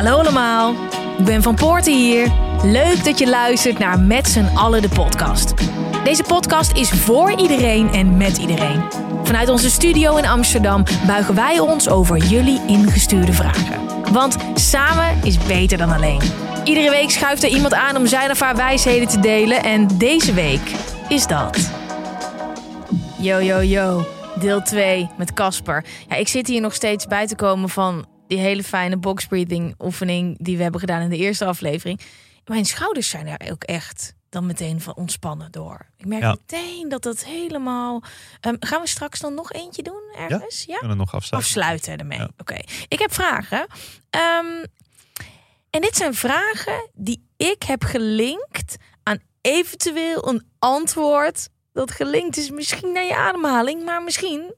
Hallo allemaal, ik ben Van Poorten hier. Leuk dat je luistert naar Met z'n allen de podcast. Deze podcast is voor iedereen en met iedereen. Vanuit onze studio in Amsterdam buigen wij ons over jullie ingestuurde vragen. Want samen is beter dan alleen. Iedere week schuift er iemand aan om zijn of haar wijsheden te delen en deze week is dat. Yo, yo, yo. Deel 2 met Casper. Ja, ik zit hier nog steeds bij te komen van die hele fijne box breathing oefening die we hebben gedaan in de eerste aflevering. Mijn schouders zijn er ook echt dan meteen van ontspannen door. Ik merk Ja. meteen dat dat helemaal. Ehm, gaan we straks dan nog eentje doen ergens? Ja. Kunnen we nog afsluiten? Afsluiten ermee. Ja. Oké. Ik heb vragen. Ehm, en dit zijn vragen die ik heb gelinkt aan eventueel een antwoord dat gelinkt is misschien naar je ademhaling, maar misschien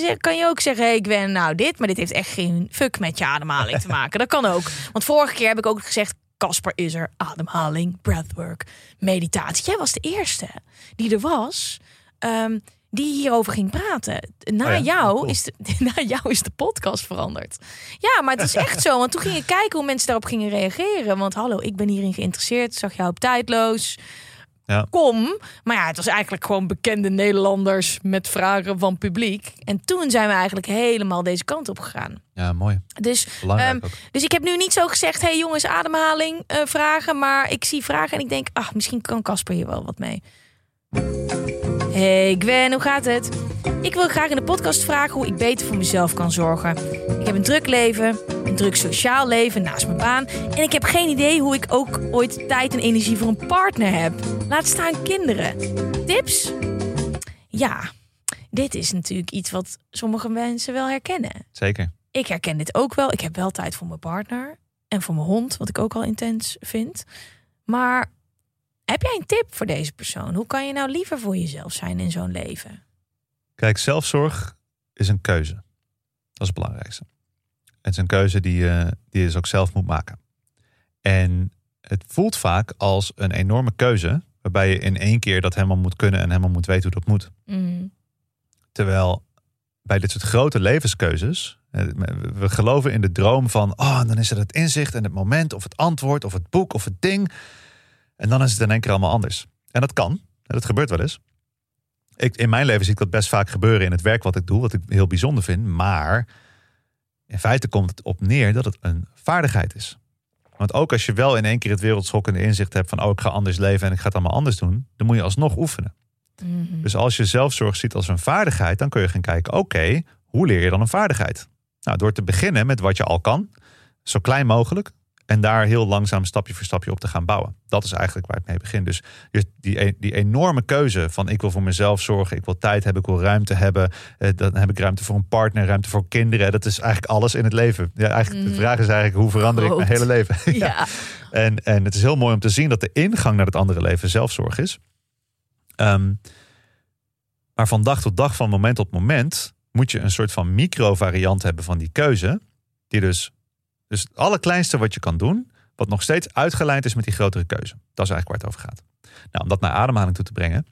zeg- kan je ook zeggen, hey, ik ben nou dit, maar dit heeft echt geen fuck met je ademhaling te maken. Dat kan ook. Want vorige keer heb ik ook gezegd, Casper is er, ademhaling, breathwork, meditatie. Jij was de eerste die er was. ehm, die hierover ging praten. Na, Oh ja, jou cool. is de, na jou is de podcast veranderd. Ja, maar het is echt zo. Want toen ging ik kijken hoe mensen daarop gingen reageren. Want hallo, ik ben hierin geïnteresseerd. Zag jou op tijdloos. Ja. Kom. Maar ja, het was eigenlijk gewoon bekende Nederlanders met vragen van publiek. En toen zijn we eigenlijk helemaal deze kant op gegaan. Ja, mooi. Dus, ehm, dus ik heb nu niet zo gezegd: hey jongens, ademhaling eh, vragen. Maar ik zie vragen en ik denk: ach, misschien kan Casper hier wel wat mee. Hey Gwen, hoe gaat het? Ik wil graag in de podcast vragen hoe ik beter voor mezelf kan zorgen. Ik heb een druk leven, een druk sociaal leven naast mijn baan. En ik heb geen idee hoe ik ook ooit tijd en energie voor een partner heb. Laat staan kinderen. Tips? Ja, dit is natuurlijk iets wat sommige mensen wel herkennen. Zeker. Ik herken dit ook wel. Ik heb wel tijd voor mijn partner en voor mijn hond, wat ik ook al intens vind. Maar heb jij een tip voor deze persoon? Hoe kan je nou liever voor jezelf zijn in zo'n leven? Kijk, zelfzorg is een keuze. Dat is het belangrijkste. Het is een keuze die je, die je dus ook zelf moet maken. En het voelt vaak als een enorme keuze, waarbij je in één keer dat helemaal moet kunnen en helemaal moet weten hoe dat moet. Mm. Terwijl bij dit soort grote levenskeuzes, eh, we geloven in de droom van, oh, dan is er het inzicht en het moment of het antwoord of het boek of het ding. En dan is het in één keer allemaal anders. En dat kan. Dat gebeurt wel eens. Ik, in mijn leven zie ik dat best vaak gebeuren in het werk wat ik doe, wat ik heel bijzonder vind. Maar in feite komt het op neer dat het een vaardigheid is. Want ook als je wel in één keer het wereldschokkende inzicht hebt van, oh, ik ga anders leven en ik ga het allemaal anders doen, dan moet je alsnog oefenen. Mhm. Dus als je zelfzorg ziet als een vaardigheid, dan kun je gaan kijken: oké, hoe leer je dan een vaardigheid? Nou, door te beginnen met wat je al kan, zo klein mogelijk, en daar heel langzaam stapje voor stapje op te gaan bouwen. Dat is eigenlijk waar het mee begint. Dus die, e- die enorme keuze van ik wil voor mezelf zorgen, ik wil tijd hebben, ik wil ruimte hebben, eh, dan heb ik ruimte voor een partner, ruimte voor kinderen. Dat is eigenlijk alles in het leven. Ja, eigenlijk, De Mhm. vraag is eigenlijk hoe verander ik mijn hele leven? Ja. En, en het is heel mooi om te zien dat de ingang naar het andere leven zelfzorg is. Ehm, maar van dag tot dag, van moment tot moment, moet je een soort van micro-variant hebben van die keuze. Die dus, dus het allerkleinste wat je kan doen, wat nog steeds uitgelijnd is met die grotere keuze. Dat is eigenlijk waar het over gaat. Nou, om dat naar ademhaling toe te brengen.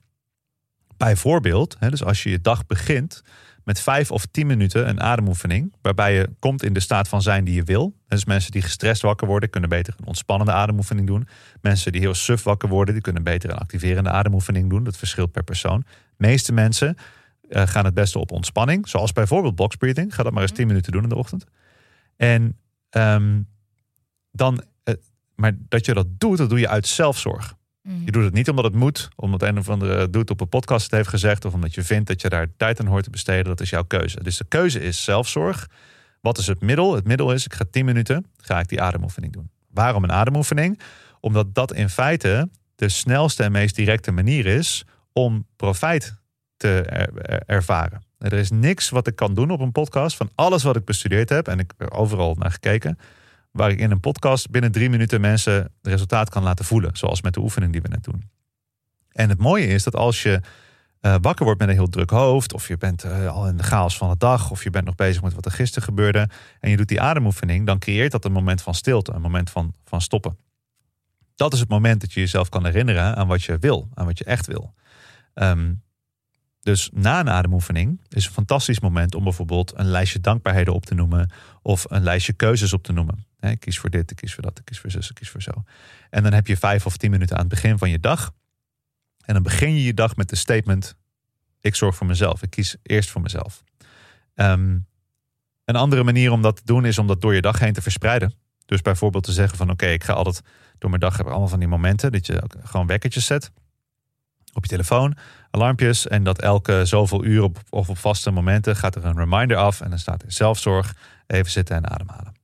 Bijvoorbeeld, hè, dus als je je dag begint met vijf of tien minuten een ademoefening, waarbij je komt in de staat van zijn die je wil. Dus mensen die gestrest wakker worden, kunnen beter een ontspannende ademoefening doen. Mensen die heel suf wakker worden, die kunnen beter een activerende ademoefening doen. Dat verschilt per persoon. De meeste mensen eh, gaan het beste op ontspanning, zoals bijvoorbeeld box breathing. Ga dat maar eens tien minuten doen in de ochtend. En ehm, dan, eh, maar dat je dat doet, dat doe je uit zelfzorg. Mhm. Je doet het niet omdat het moet, omdat een of andere doet op een podcast het heeft gezegd, of omdat je vindt dat je daar tijd aan hoort te besteden. Dat is jouw keuze. Dus de keuze is zelfzorg. Wat is het middel? Het middel is, ik ga 10 minuten, ga ik die ademoefening doen. Waarom een ademoefening? Omdat dat in feite de snelste en meest directe manier is om profijt te er- er- ervaren. Er is niks wat ik kan doen op een podcast van alles wat ik bestudeerd heb en ik heb er overal naar gekeken, waar ik in een podcast binnen drie minuten mensen het resultaat kan laten voelen, zoals met de oefening die we net doen. En het mooie is dat als je eh, wakker wordt met een heel druk hoofd, of je bent eh, al in de chaos van de dag, of je bent nog bezig met wat er gisteren gebeurde, en je doet die ademoefening, dan creëert dat een moment van stilte, een moment van, van stoppen. Dat is het moment dat je jezelf kan herinneren aan wat je wil, aan wat je echt wil. Ehm, dus na een ademoefening is een fantastisch moment om bijvoorbeeld een lijstje dankbaarheden op te noemen of een lijstje keuzes op te noemen. Ik kies voor dit, ik kies voor dat, ik kies voor zus, ik kies voor zo. En dan heb je vijf of tien minuten aan het begin van je dag. En dan begin je je dag met de statement: Ik zorg voor mezelf. Ik kies eerst voor mezelf. Ehm, een andere manier om dat te doen is om dat door je dag heen te verspreiden. Dus bijvoorbeeld te zeggen van oké, ik ga altijd door mijn dag heb ik allemaal van die momenten dat je gewoon wekkertjes zet op je telefoon, alarmpjes en dat elke zoveel uur op, of op vaste momenten gaat er een reminder af en dan staat er zelfzorg, even zitten en ademhalen.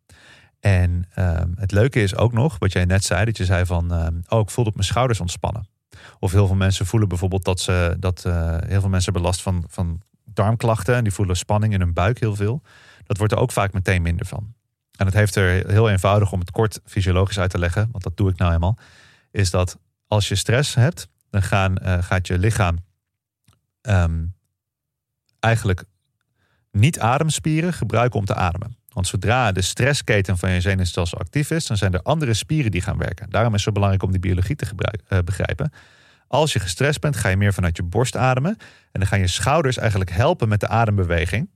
En ehm, het leuke is ook nog, wat jij net zei, dat je zei van, ehm, oh, ik voel op mijn schouders ontspannen. Of heel veel mensen voelen bijvoorbeeld dat ze, dat eh, heel veel mensen hebben last van, van darmklachten en die voelen spanning in hun buik heel veel. Dat wordt er ook vaak meteen minder van. En het heeft er heel eenvoudig om het kort fysiologisch uit te leggen, want dat doe ik nou eenmaal, is dat als je stress hebt, dan gaan, eh, gaat je lichaam ehm, eigenlijk niet ademspieren gebruiken om te ademen. Want zodra de stressketen van je zenuwstelsel actief is, dan zijn er andere spieren die gaan werken. Daarom is het zo belangrijk om die biologie te eh, begrijpen. Als je gestrest bent, ga je meer vanuit je borst ademen. En dan gaan je schouders eigenlijk helpen met de adembeweging.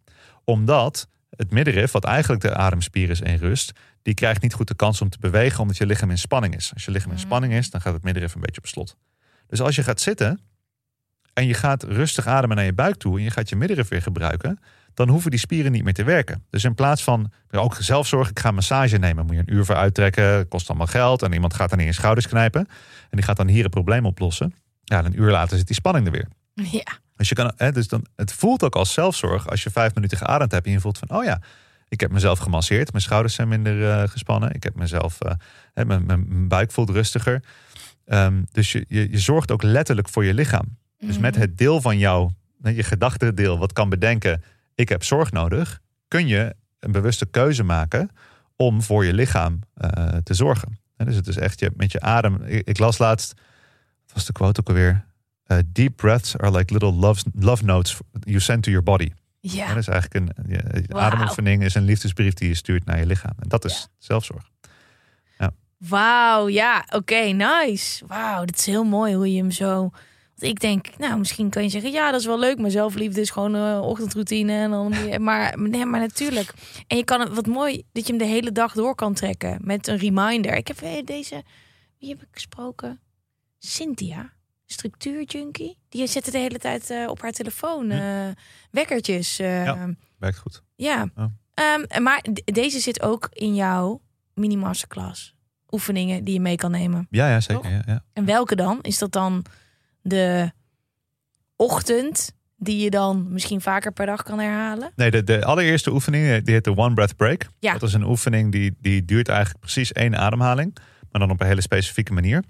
Omdat het middenrif, wat eigenlijk de ademspier is in rust, die krijgt niet goed de kans om te bewegen, omdat je lichaam in spanning is. Als je lichaam in spanning is, dan gaat het middenrif een beetje op slot. Dus als je gaat zitten en je gaat rustig ademen naar je buik toe en je gaat je middenrif weer gebruiken, dan hoeven die spieren niet meer te werken. Dus in plaats van ook zelfzorg, ik ga een massage nemen, moet je een uur voor uittrekken, kost allemaal geld en iemand gaat dan in je schouders knijpen en die gaat dan hier een probleem oplossen. Ja, en een uur later zit die spanning er weer. Ja. Dus, je kan, hè, dus dan, het voelt ook als zelfzorg als je vijf minuten geademd hebt en je voelt van, oh ja, ik heb mezelf gemasseerd, mijn schouders zijn minder eh, gespannen, ik heb mezelf, eh, hè, mijn, mijn buik voelt rustiger. Ehm, dus je, je, je zorgt ook letterlijk voor je lichaam. Dus met het deel van jou, je gedachtendeel, wat kan bedenken, ik heb zorg nodig, kun je een bewuste keuze maken om voor je lichaam eh, te zorgen. Dus het is echt je, met je adem. Ik, ik las laatst, wat was de quote ook alweer? Uh, deep breaths are like little love, love notes you send to your body. Ja. Dat is eigenlijk een, ademoefening is een liefdesbrief die je stuurt naar je lichaam. En dat is Ja. zelfzorg. Wauw, ja, oké, nice. Wauw, dat is heel mooi hoe je hem zo... Want ik denk, nou, misschien kan je zeggen, ja, dat is wel leuk, maar zelfliefde is gewoon eh, ochtendroutine. En dan, maar, nee, maar natuurlijk. En je kan het, wat mooi, dat je hem de hele dag door kan trekken met een reminder. Ik heb eh, deze, wie heb ik gesproken? Cynthia, structuurjunkie. Die zette de hele tijd eh, op haar telefoon eh, wekkertjes. Ja. Werkt goed. ja. Ehm, maar deze zit ook in jouw mini masterclass. Oefeningen die je mee kan nemen. Ja, ja zeker. Ja, ja. En welke dan? Is dat dan de ochtend die je dan misschien vaker per dag kan herhalen? Nee, de, de allereerste oefening eh, die heet de One Breath Break. Ja. Dat is een oefening die, die duurt eigenlijk precies één ademhaling. Maar dan op een hele specifieke manier.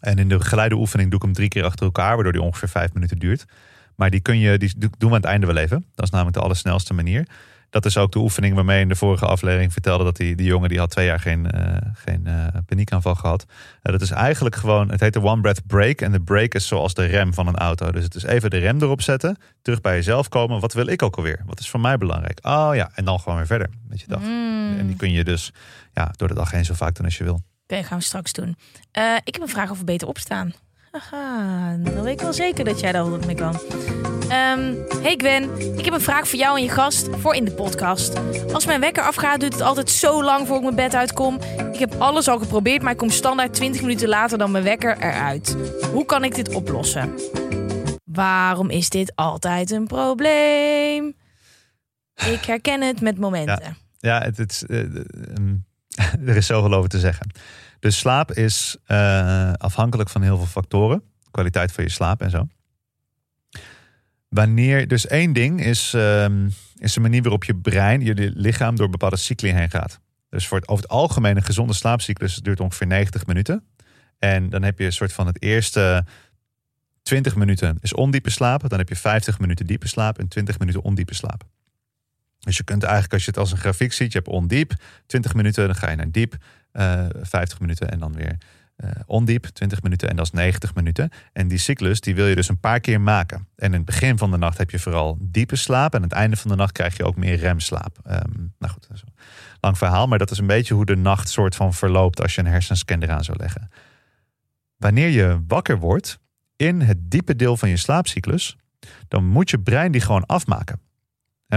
En in de geleide oefening doe ik hem drie keer achter elkaar. Waardoor die ongeveer vijf minuten duurt. Maar die, kun je, die doen we aan het einde wel even. Dat is namelijk de allersnelste manier. Dat is ook de oefening waarmee in de vorige aflevering vertelde dat die, die jongen die had twee jaar geen, eh, geen eh, paniekaanval gehad. Eh, dat is eigenlijk gewoon, het heet de One Breath Break. En de break is zoals de rem van een auto. Dus het is even de rem erop zetten, terug bij jezelf komen. Wat wil ik ook alweer? Wat is voor mij belangrijk? Oh ja, en dan gewoon weer verder met je dag. Mm. En die kun je dus ja, door de dag heen zo vaak doen als je wil. Oké, gaan we straks doen. Ik heb een vraag over beter opstaan. Haha, dan weet ik wel zeker dat jij daar wat mee kan. Ehm, hey Gwen, ik heb een vraag voor jou en je gast voor in de podcast. Als mijn wekker afgaat, duurt het altijd zo lang voor ik mijn bed uitkom. Ik heb alles al geprobeerd, maar ik kom standaard 20 minuten later dan mijn wekker eruit. Hoe kan ik dit oplossen? Waarom is dit altijd een probleem? Ik herken het met momenten. Ja, het, het, is, eh, ehm, er is zoveel over te zeggen. Dus slaap is eh, afhankelijk van heel veel factoren. Kwaliteit van je slaap en zo. Wanneer, dus één ding is, ehm, is de manier waarop je brein, je lichaam door bepaalde cycli heen gaat. Dus voor over het algemeen een gezonde slaapcyclus duurt ongeveer 90 minuten. En dan heb je een soort van het eerste 20 minuten is ondiepe slaap. Dan heb je 50 minuten diepe slaap en 20 minuten ondiepe slaap. Dus je kunt eigenlijk, als je het als een grafiek ziet, je hebt ondiep 20 minuten, dan ga je naar diep uh, 50 minuten en dan weer uh, ondiep 20 minuten en dat is 90 minuten. En die cyclus die wil je dus een paar keer maken. En in het begin van de nacht heb je vooral diepe slaap en aan het einde van de nacht krijg je ook meer remslaap. Um, nou goed, lang verhaal, maar dat is een beetje hoe de nacht soort van verloopt als je een hersenscan eraan zou leggen. Wanneer je wakker wordt in het diepe deel van je slaapcyclus, dan moet je brein die gewoon afmaken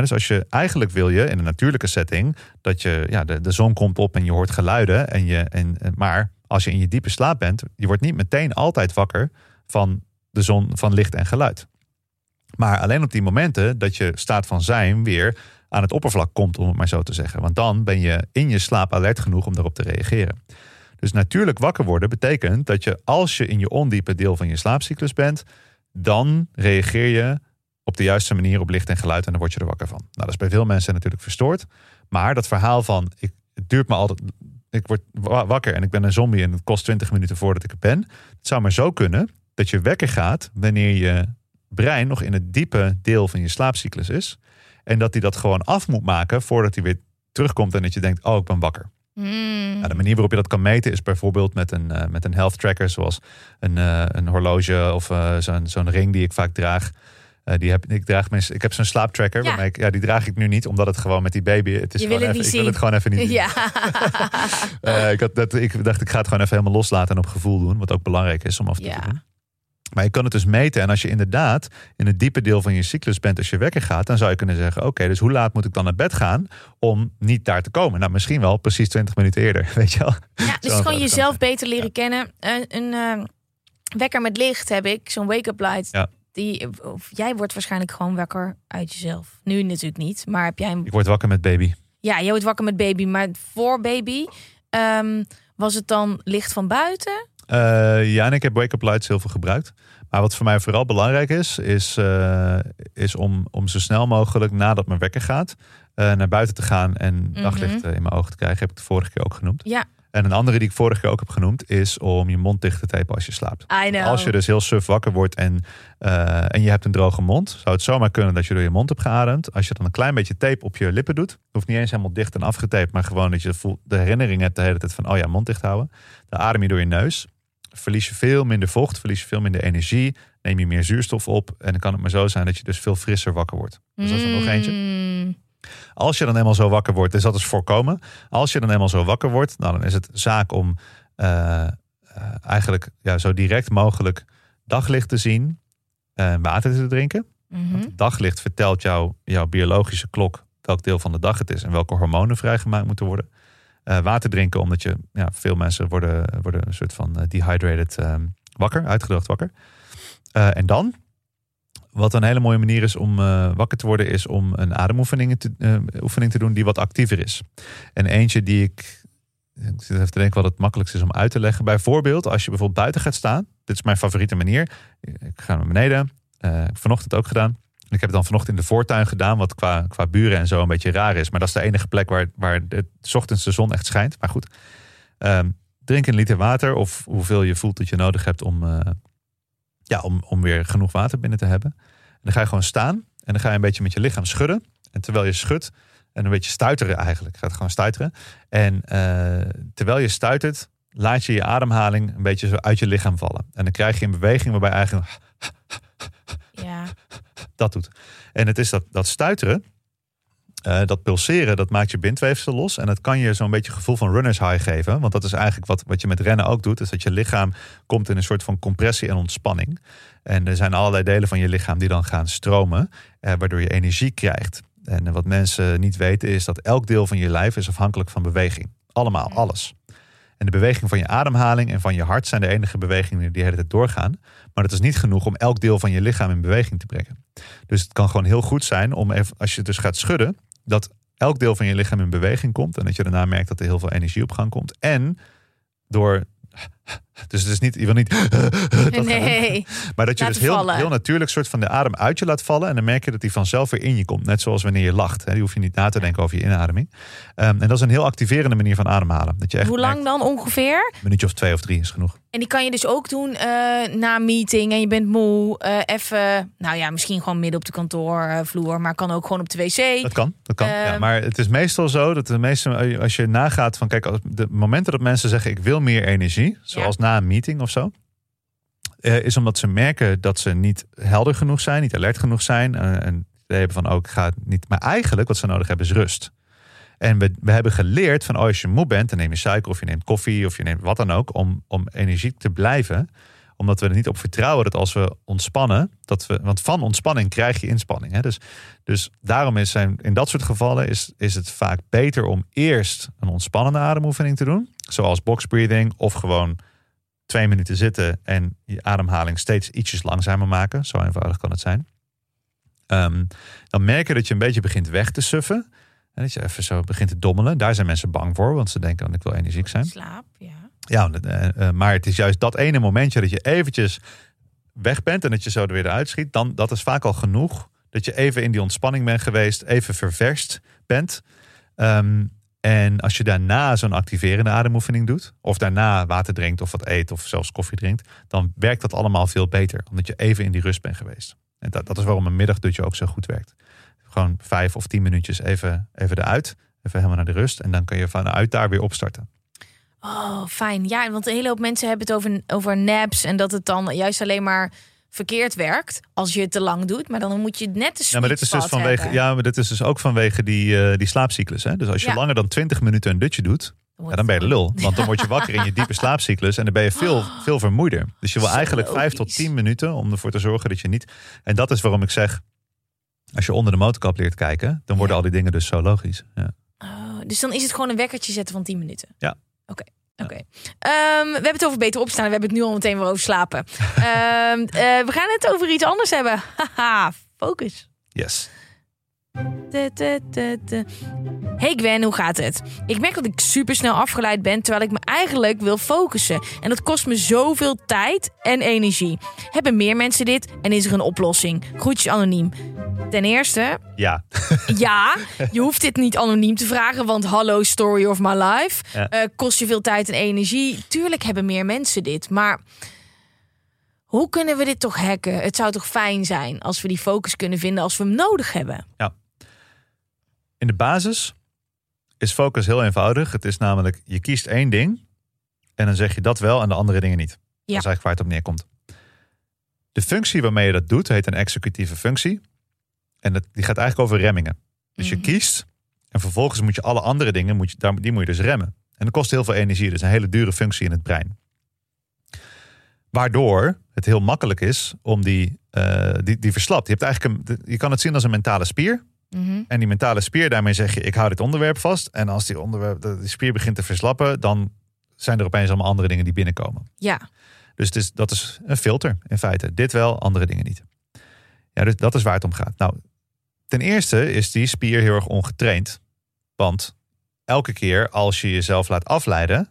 dus als je eigenlijk wil je in een natuurlijke setting dat je ja, de, de zon komt op en je hoort geluiden. En je, en, maar als je in je diepe slaap bent, je wordt niet meteen altijd wakker van de zon, van licht en geluid. Maar alleen op die momenten dat je staat van zijn weer aan het oppervlak komt, om het maar zo te zeggen. Want dan ben je in je slaap alert genoeg om daarop te reageren. Dus natuurlijk wakker worden betekent dat je als je in je ondiepe deel van je slaapcyclus bent, dan reageer je op de juiste manier op licht en geluid en dan word je er wakker van. Nou, dat is bij veel mensen natuurlijk verstoord. Maar dat verhaal van ik, het duurt me altijd, ik word wakker en ik ben een zombie en het kost 20 minuten voordat ik er ben. Het zou maar zo kunnen dat je wekker gaat wanneer je brein nog in het diepe deel van je slaapcyclus is. En dat hij dat gewoon af moet maken voordat hij weer terugkomt en dat je denkt, oh, ik ben wakker. Mm. Nou, de manier waarop je dat kan meten is bijvoorbeeld met een, uh, met een health tracker, zoals een, uh, een horloge of uh, zo'n zo'n ring die ik vaak draag. Uh, die heb, ik, draag mijn, ik heb zo'n slaaptracker. Ja. Ik, ja, die draag ik nu niet, omdat het gewoon met die baby. Het is je gewoon even, het ik wil het gewoon even niet. Ja. uh, ik, had, dat, ik dacht, ik ga het gewoon even helemaal loslaten en op gevoel doen. Wat ook belangrijk is om af toe Ja. te doen. Maar je kan het dus meten. En als je inderdaad in het diepe deel van je cyclus bent als je wekker gaat, dan zou je kunnen zeggen: Oké, dus hoe laat moet ik dan naar bed gaan om niet daar te komen? Nou, misschien wel precies 20 minuten eerder. Weet je wel? Ja, dus gewoon kan jezelf beter leren kennen. Een, een eh, wekker met licht heb ik, zo'n wake-up light. Ja. Die, of jij wordt waarschijnlijk gewoon wakker uit jezelf. Nu natuurlijk niet, maar heb jij hem... Ik word wakker met baby. Ja, jij wordt wakker met baby, maar voor baby ehm, was het dan licht van buiten? Eh, ja, en ik heb wake-up lights heel veel gebruikt. Maar wat voor mij vooral belangrijk is, is, eh, is om, om zo snel mogelijk nadat mijn wekker gaat, eh, naar buiten te gaan en daglicht eh, in mijn ogen te krijgen. Heb ik het vorige keer ook genoemd. Ja, En een andere die ik vorige keer ook heb genoemd, is om je mond dicht te tapen als je slaapt. Als je dus heel suf wakker wordt en, eh, en je hebt een droge mond, zou het zomaar kunnen dat je door je mond hebt geademd. Als je dan een klein beetje tape op je lippen doet, hoeft niet eens helemaal dicht en afgetaped, maar gewoon dat je de herinnering hebt de hele tijd van, oh ja, mond dicht houden. Dan adem je door je neus. Verlies je veel minder vocht, verlies je veel minder energie, neem je meer zuurstof op. En dan kan het maar zo zijn dat je dus veel frisser wakker wordt. Dus dat is er nog eentje. Mm, Als je dan eenmaal zo wakker wordt, is dat is voorkomen. Als je dan eenmaal zo wakker wordt, nou, dan is het zaak om eh, eh, eigenlijk ja, zo direct mogelijk daglicht te zien en water te drinken. Want het daglicht vertelt jou, jouw biologische klok welk deel van de dag het is en welke hormonen vrijgemaakt moeten worden. Eh, water drinken, omdat je, ja, veel mensen worden, worden een soort van eh, dehydrated ehm, wakker, uitgedroogd wakker. En dan, wat een hele mooie manier is om eh, wakker te worden, is om een ademoefening te, eh, oefening te doen die wat actiever is. En eentje die ik, ik zit even te denken wat het makkelijkst is om uit te leggen. Bijvoorbeeld, als je bijvoorbeeld buiten gaat staan, dit is mijn favoriete manier. Ik ga naar beneden, heb vanochtend ook gedaan. Ik heb het dan vanochtend in de voortuin gedaan, wat qua, qua buren en zo een beetje raar is. Maar dat is de enige plek waar, waar 's ochtends de zon echt schijnt. Maar goed, Ehm, drink een liter water of hoeveel je voelt dat je nodig hebt om, ja, om, om weer genoeg water binnen te hebben. En dan ga je gewoon staan en dan ga je een beetje met je lichaam schudden. En terwijl je schudt, en een beetje stuiteren eigenlijk, gaat gewoon stuiteren. En eh, terwijl je stuitert, laat je je ademhaling een beetje zo uit je lichaam vallen. En dan krijg je een beweging waarbij eigenlijk ja. dat doet. En het is dat, dat stuiteren, eh, dat pulseren, dat maakt je bindweefsel los. En dat kan je zo'n beetje gevoel van runners high geven. Want dat is eigenlijk wat, wat je met rennen ook doet. Is dat je lichaam komt in een soort van compressie en ontspanning. En er zijn allerlei delen van je lichaam die dan gaan stromen. eh, waardoor je energie krijgt. En wat mensen niet weten is dat elk deel van je lijf is afhankelijk van beweging. Allemaal, alles. En de beweging van je ademhaling en van je hart zijn de enige bewegingen die de hele tijd doorgaan. Maar dat is niet genoeg om elk deel van je lichaam in beweging te brengen. Dus het kan gewoon heel goed zijn om even, als je dus gaat schudden, dat elk deel van je lichaam in beweging komt. En dat je daarna merkt dat er heel veel energie op gang komt. En door Dus het is niet, je wil niet. Nee. Maar dat je dus heel, heel natuurlijk soort van de adem uit je laat vallen. En dan merk je dat die vanzelf weer in je komt. Net zoals wanneer je lacht. Hè. Die hoef je niet na te denken over je inademing. Ehm, en dat is een heel activerende manier van ademhalen. Dat je echt Hoe lang merkt, dan ongeveer? Een minuutje of twee of drie is genoeg. En die kan je dus ook doen eh, na een meeting en je bent moe. eh, even, nou ja, misschien gewoon midden op de kantoorvloer, maar kan ook gewoon op de wc. Dat kan. Dat kan. ja, Ehm. maar het is meestal zo dat de meeste, als je nagaat van kijk, als de momenten dat mensen zeggen ik wil meer energie, zoals na een meeting of zo. eh, is omdat ze merken dat ze niet helder genoeg zijn, niet alert genoeg zijn. eh, en ze hebben van ook, ik ga het niet. Maar eigenlijk wat ze nodig hebben is rust. En we, we hebben geleerd van oh, als je moe bent, dan neem je suiker of je neemt koffie of je neemt wat dan ook om, om energiek te blijven. Omdat we er niet op vertrouwen dat als we ontspannen, dat we, want van ontspanning krijg je inspanning. Hè? Dus, dus daarom is zijn, in dat soort gevallen is, is het vaak beter om eerst een ontspannende ademoefening te doen. Zoals box breathing of gewoon twee minuten zitten en je ademhaling steeds ietsjes langzamer maken. Zo eenvoudig kan het zijn. Ehm, dan merk je dat je een beetje begint weg te suffen. En dat je even zo begint te dommelen. Daar zijn mensen bang voor, want ze denken dat ik wil energiek zijn. Slaap, ja. Ja, eh, eh, maar het is juist dat ene momentje dat je eventjes weg bent en dat je zo er weer eruit schiet. Dan, dat is vaak al genoeg dat je even in die ontspanning bent geweest, even ververst bent. Ehm, en als je daarna zo'n activerende ademoefening doet, of daarna water drinkt of wat eet of zelfs koffie drinkt, dan werkt dat allemaal veel beter, omdat je even in die rust bent geweest. En dat, dat is waarom een middagdutje ook zo goed werkt. Gewoon vijf of tien minuutjes even, even eruit, even helemaal naar de rust. En dan kun je vanuit daar weer opstarten. Oh, fijn. Ja, want een hele hoop mensen hebben het over, over naps en dat het dan juist alleen maar verkeerd werkt als je het te lang doet. Maar dan moet je net de Ja, maar dit is dus vanwege, hebben. ja, maar dit is dus ook vanwege die, eh, die slaapcyclus. Hè? Dus als je Ja. langer dan 20 minuten een dutje doet, ja, dan ben je de het lul. Want dan word je wakker in je diepe slaapcyclus en dan ben je veel, veel vermoeider. Dus je wil Zo eigenlijk vijf tot logisch. 10 minuten om ervoor te zorgen dat je niet. En dat is waarom ik zeg, als je onder de motorkap leert kijken, dan worden Ja. al die dingen dus zo logisch. Ja. Oh, dus dan is het gewoon een wekkertje zetten van 10 minuten. Ja. Oké. Oké. Ehm, we hebben het over beter opstaan. We hebben het nu al meteen weer over slapen. Ehm, eh, we gaan het over iets anders hebben. Haha, focus. Yes. Hey Gwen, hoe gaat het? Ik merk dat ik super snel afgeleid ben terwijl ik me eigenlijk wil focussen. En dat kost me zoveel tijd en energie. Hebben meer mensen dit en is er een oplossing? Groetjes anoniem. Ten eerste, Ja. ja, je hoeft dit niet anoniem te vragen, want hallo, story of my life. Ja. Eh, kost je veel tijd en energie. Tuurlijk hebben meer mensen dit, maar hoe kunnen we dit toch hacken? Het zou toch fijn zijn als we die focus kunnen vinden als we hem nodig hebben. In de basis is focus heel eenvoudig. Het is namelijk, je kiest één ding en dan zeg je dat wel en de andere dingen niet. Dat is eigenlijk waar het op neerkomt. De functie waarmee je dat doet heet een executieve functie. En dat, die gaat eigenlijk over remmingen. Dus je Mhm. kiest en vervolgens moet je alle andere dingen, moet je, daar, die moet je dus remmen. En dat kost heel veel energie. Dus een hele dure functie in het brein. Waardoor het heel makkelijk is om die, eh, die, die verslapt. Je, hebt eigenlijk een, je kan het zien als een mentale spier. Mhm. En die mentale spier, daarmee zeg je, ik hou dit onderwerp vast. En als die, onderwerp, de- die spier begint te verslappen, dan zijn er opeens allemaal andere dingen die binnenkomen. Ja, Dus het is, dat is een filter in feite. Dit wel, andere dingen niet. Ja, dus dat is waar het om gaat. Nou, ten eerste is die spier heel erg ongetraind. Want elke keer als je jezelf laat afleiden,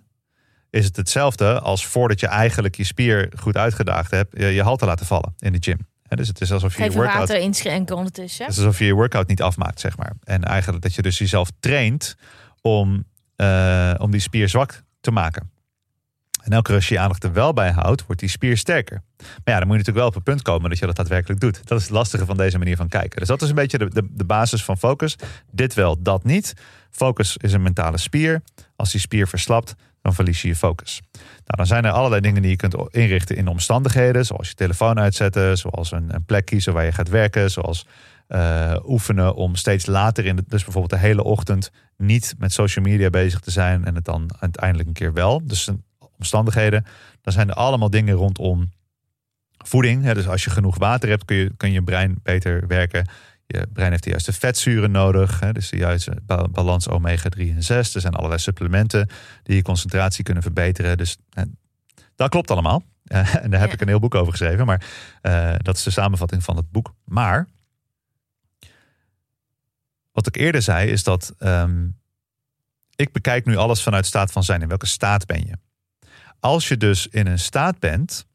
is het hetzelfde als voordat je eigenlijk je spier goed uitgedaagd hebt, je, je hal te laten vallen in de gym. Dus het is alsof je geef je workout water inschenken ondertussen. het is alsof je je workout niet afmaakt, zeg maar. En eigenlijk dat je dus jezelf traint om, eh, om die spier zwak te maken. En elke keer als je je aandacht er wel bij houdt, wordt die spier sterker. Maar ja, dan moet je natuurlijk wel op het punt komen dat je dat daadwerkelijk doet. Dat is het lastige van deze manier van kijken. Dus dat is een beetje de, de, de basis van focus. Dit wel, dat niet. Focus is een mentale spier. Als die spier verslapt, dan verlies je je focus. Nou, dan zijn er allerlei dingen die je kunt inrichten in omstandigheden. Zoals je telefoon uitzetten, zoals een, plek kiezen waar je gaat werken. Zoals eh, oefenen om steeds later in de, dus bijvoorbeeld de hele ochtend niet met social media bezig te zijn en het dan uiteindelijk een keer wel. Dus omstandigheden. Dan zijn er allemaal dingen rondom voeding. Hè. Dus als je genoeg water hebt, kun je, kun je brein beter werken. Je brein heeft de juiste vetzuren nodig. Hè. Dus de juiste ba- balans omega-3 en 6. Er zijn allerlei supplementen die je concentratie kunnen verbeteren. Dus dat klopt allemaal. En daar heb Ja. ik een heel boek over geschreven. Maar eh, dat is de samenvatting van het boek. Maar wat ik eerder zei is dat ehm, ik bekijk nu alles vanuit staat van zijn. In welke staat ben je? als je dus in een staat bent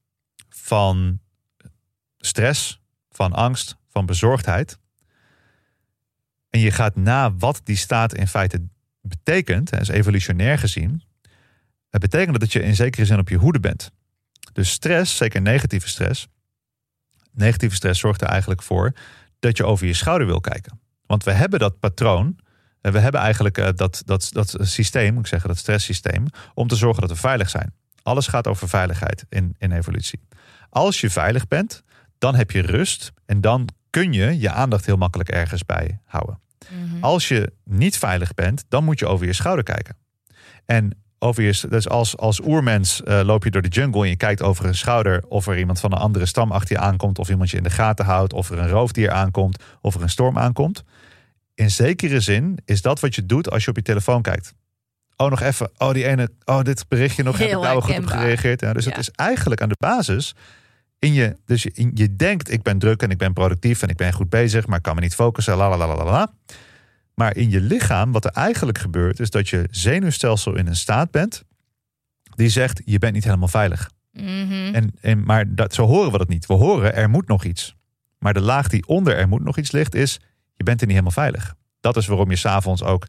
van stress, van angst, van bezorgdheid. En je gaat na wat die staat in feite betekent, is evolutionair gezien. Het betekent dat je in zekere zin op je hoede bent. Dus stress, zeker negatieve stress. Negatieve stress zorgt er eigenlijk voor dat je over je schouder wil kijken. Want we hebben dat patroon. En we hebben eigenlijk eh, dat, dat, dat systeem, ik zeggen, dat stresssysteem, om te zorgen dat we veilig zijn. Alles gaat over veiligheid in, in evolutie. Als je veilig bent, dan heb je rust en dan kun je je aandacht heel makkelijk ergens bij houden. Als je niet veilig bent, dan moet je over je schouder kijken. En over je, dus als, als oermens eh, loop je door de jungle en je kijkt over een schouder of er iemand van een andere stam achter je aankomt, of iemand je in de gaten houdt, of er een roofdier aankomt, of er een storm aankomt. In zekere zin is dat wat je doet als je op je telefoon kijkt. Oh, nog even. Oh, die ene. Oh, dit berichtje nog. Heel heb ik daar wel goed op gereageerd. Ja, dus Ja. het is eigenlijk aan de basis. In je, dus je, in- je denkt, ik ben druk en ik ben productief en ik ben goed bezig, maar ik kan me niet focussen. La, la, la, la, la. Maar in je lichaam, wat er eigenlijk gebeurt, is dat je zenuwstelsel in een staat bent die zegt: je bent niet helemaal veilig. Mhm. En, en, maar dat, zo horen we dat niet. We horen er moet nog iets. Maar de laag die onder er moet nog iets ligt, is je bent er niet helemaal veilig. Dat is waarom je s'avonds ook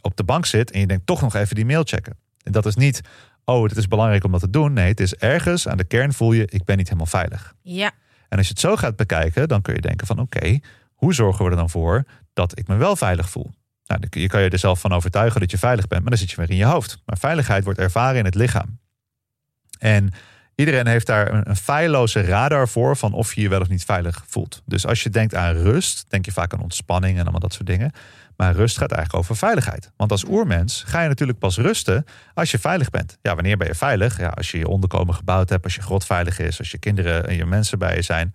op de bank zit en je denkt toch nog even die mail checken. En dat is niet, oh, het is belangrijk om dat te doen. Nee, het is ergens aan de kern voel je, ik ben niet helemaal veilig. Ja. En als je het zo gaat bekijken, dan kun je denken van oké, hoe zorgen we er dan voor dat ik me wel veilig voel? Nou, je kan je er zelf van overtuigen dat je veilig bent, maar dan zit je weer in je hoofd. Maar veiligheid wordt ervaren in het lichaam. En iedereen heeft daar een, een feilloze radar voor van of je je wel of niet veilig voelt. Dus als je denkt aan rust, denk je vaak aan ontspanning en allemaal dat soort dingen. Maar rust gaat eigenlijk over veiligheid. Want als oermens ga je natuurlijk pas rusten als je veilig bent. Ja, wanneer ben je veilig? Ja, als je je onderkomen gebouwd hebt, als je grot veilig is, als je kinderen en je mensen bij je zijn.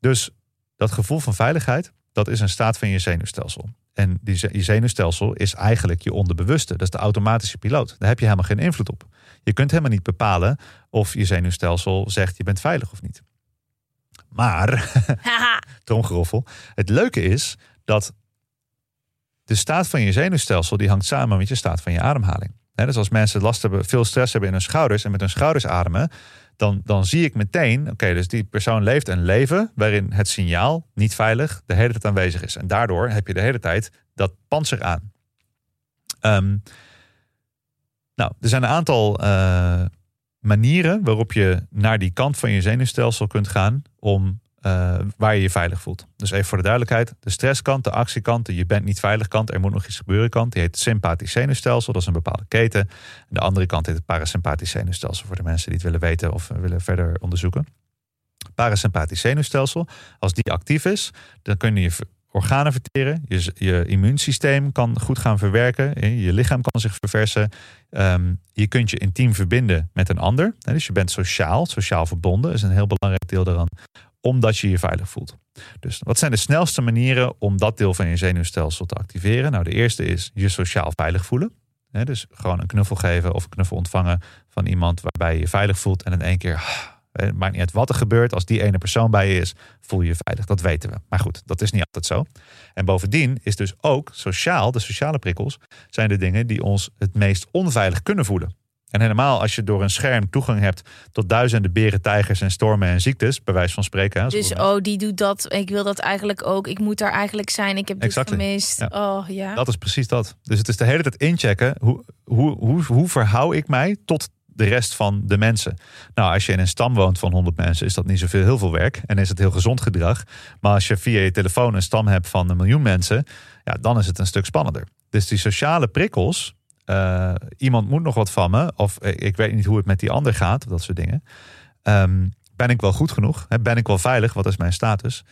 Dus dat gevoel van veiligheid, dat is een staat van je zenuwstelsel. En die, je zenuwstelsel is eigenlijk je onderbewuste. Dat is de automatische piloot. Daar heb je helemaal geen invloed op. Je kunt helemaal niet bepalen of je zenuwstelsel zegt je bent veilig of niet. Maar, tromgeroffel, het leuke is dat de staat van je zenuwstelsel die hangt samen met je staat van je ademhaling. Dus als mensen last hebben, veel stress hebben in hun schouders en met hun schouders ademen, dan, dan zie ik meteen, oké, dus die persoon leeft een leven waarin het signaal niet veilig de hele tijd aanwezig is. En daardoor heb je de hele tijd dat panzer aan. Ehm, nou, er zijn een aantal eh, manieren waarop je naar die kant van je zenuwstelsel kunt gaan om eh, waar je je veilig voelt. Dus even voor de duidelijkheid: de stresskant, de actiekant, de je bent niet veilig kant, er moet nog iets gebeuren kant, die heet sympathisch zenuwstelsel. Dat is een bepaalde keten. En de andere kant heet het parasympathisch zenuwstelsel voor de mensen die het willen weten of willen verder onderzoeken. Parasympathisch zenuwstelsel, als die actief is, dan kun je je organen verteren, je, je immuunsysteem kan goed gaan verwerken, je lichaam kan zich verversen, Ehm, je kunt je intiem verbinden met een ander. Dus je bent sociaal, sociaal verbonden is een heel belangrijk deel daarvan, omdat je je veilig voelt. Dus wat zijn de snelste manieren om dat deel van je zenuwstelsel te activeren? Nou, de eerste is je sociaal veilig voelen. Dus gewoon een knuffel geven of een knuffel ontvangen van iemand waarbij je je veilig voelt en in één keer, ah, maakt niet uit wat er gebeurt, als die ene persoon bij je is, voel je je veilig. Dat weten we. Maar goed, dat is niet altijd zo. En bovendien is dus ook sociaal, de sociale prikkels, zijn de dingen die ons het meest onveilig kunnen voelen. En helemaal als je door een scherm toegang hebt tot duizenden beren, tijgers en stormen en ziektes, bij wijze van spreken. hè, Dus oh, die doet dat. Ik wil dat eigenlijk ook. Ik moet daar eigenlijk zijn. Ik heb dit Exactly. gemist. Ja. Oh ja. Dat is precies dat. Dus het is de hele tijd inchecken. Hoe, hoe, hoe, hoe verhoud ik mij tot de rest van de mensen? Nou, als je in een stam woont van 100 mensen, is dat niet zoveel heel veel werk. En is het heel gezond gedrag. Maar als je via je telefoon een stam hebt van een miljoen mensen, ja, dan is het een stuk spannender. Dus die sociale prikkels. Eh, iemand moet nog wat van me. Of eh, ik weet niet hoe het met die ander gaat. Of dat soort dingen. Ehm, ben ik wel goed genoeg? Ben ik wel veilig? Wat is mijn status?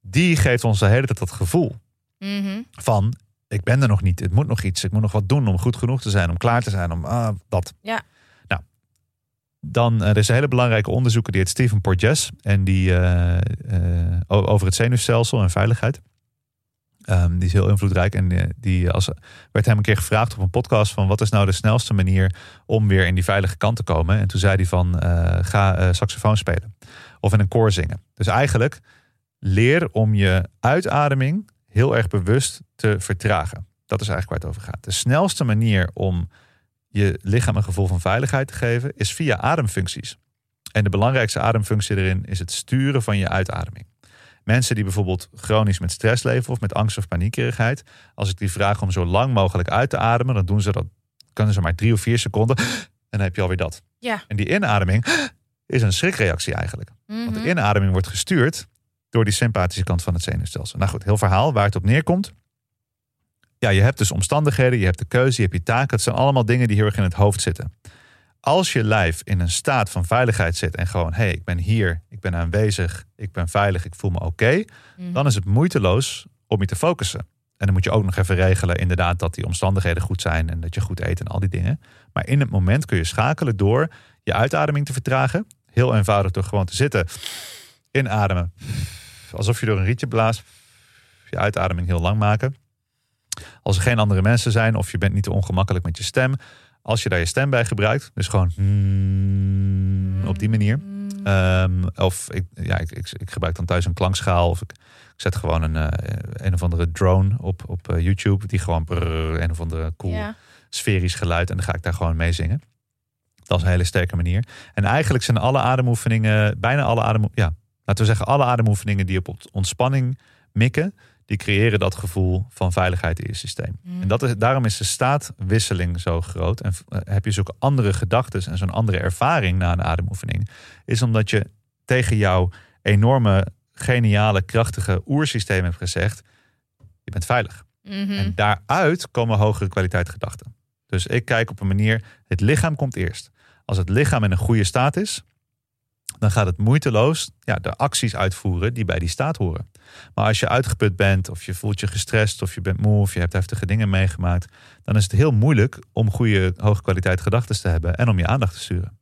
Die geeft ons de hele tijd dat gevoel Mhm. van ik ben er nog niet, het moet nog iets, ik moet nog wat doen om goed genoeg te zijn, om klaar te zijn, om ah, dat. Ja. Nou, dan eh, er is een hele belangrijke onderzoeker die heet Stephen Porges en die over het zenuwstelsel en veiligheid. Ehm, die is heel invloedrijk en eh, die als werd hem een keer gevraagd op een podcast van wat is nou de snelste manier om weer in die veilige kant te komen. En toen zei hij van eh, ga eh, saxofoon spelen of in een koor zingen. Dus eigenlijk leer om je uitademing heel erg bewust te vertragen. Dat is eigenlijk waar het over gaat. De snelste manier om je lichaam een gevoel van veiligheid te geven, is via ademfuncties. En de belangrijkste ademfunctie erin is het sturen van je uitademing. Mensen die bijvoorbeeld chronisch met stress leven of met angst of paniekerigheid, als ik die vraag om zo lang mogelijk uit te ademen, dan doen ze dat, kunnen ze maar drie of vier seconden en dan heb je alweer dat. Ja. En die inademing is een schrikreactie eigenlijk. Want Mhm. de inademing wordt gestuurd door die sympathische kant van het zenuwstelsel. Nou goed, heel verhaal waar het op neerkomt. Ja, je hebt dus omstandigheden, je hebt de keuze, je hebt je taken. Het zijn allemaal dingen die heel erg in het hoofd zitten. Als je lijf in een staat van veiligheid zit en gewoon, hé, hey, ik ben hier, ik ben aanwezig, ik ben veilig, ik voel me oké, Mhm. dan is het moeiteloos om je te focussen. En dan moet je ook nog even regelen, inderdaad, dat die omstandigheden goed zijn en dat je goed eet en al die dingen. Maar in het moment kun je schakelen door je uitademing te vertragen. Heel eenvoudig door gewoon te zitten, inademen, alsof je door een rietje blaast, je uitademing heel lang maken. Als er geen andere mensen zijn of je bent niet te ongemakkelijk met je stem, als je daar je stem bij gebruikt, dus gewoon hmm, op die manier. Ehm, of ik, ja, ik, ik, ik gebruik dan thuis een klankschaal of ik, ik zet gewoon een, eh, een of andere drone op, op eh, YouTube die gewoon brrr, een of andere cool Ja. sferisch geluid en dan ga ik daar gewoon mee zingen. Dat is een hele sterke manier. En eigenlijk zijn alle ademoefeningen, bijna alle ademoefeningen, ja, laten we zeggen, alle ademoefeningen die op ontspanning mikken, die creëren dat gevoel van veiligheid in je systeem. En dat is, daarom is de staatwisseling zo groot. En eh, heb je zulke andere gedachten en zo'n andere ervaring na een ademoefening. Is omdat je tegen jouw enorme, geniale, krachtige oersysteem hebt gezegd: je bent veilig. Mhm. En daaruit komen hogere kwaliteit gedachten. Dus ik kijk op een manier, het lichaam komt eerst. Als het lichaam in een goede staat is, dan gaat het moeiteloos ja, de acties uitvoeren die bij die staat horen. Maar als je uitgeput bent, of je voelt je gestrest, of je bent moe, of je hebt heftige dingen meegemaakt, dan is het heel moeilijk om goede, hoge kwaliteit gedachten te hebben en om je aandacht te sturen.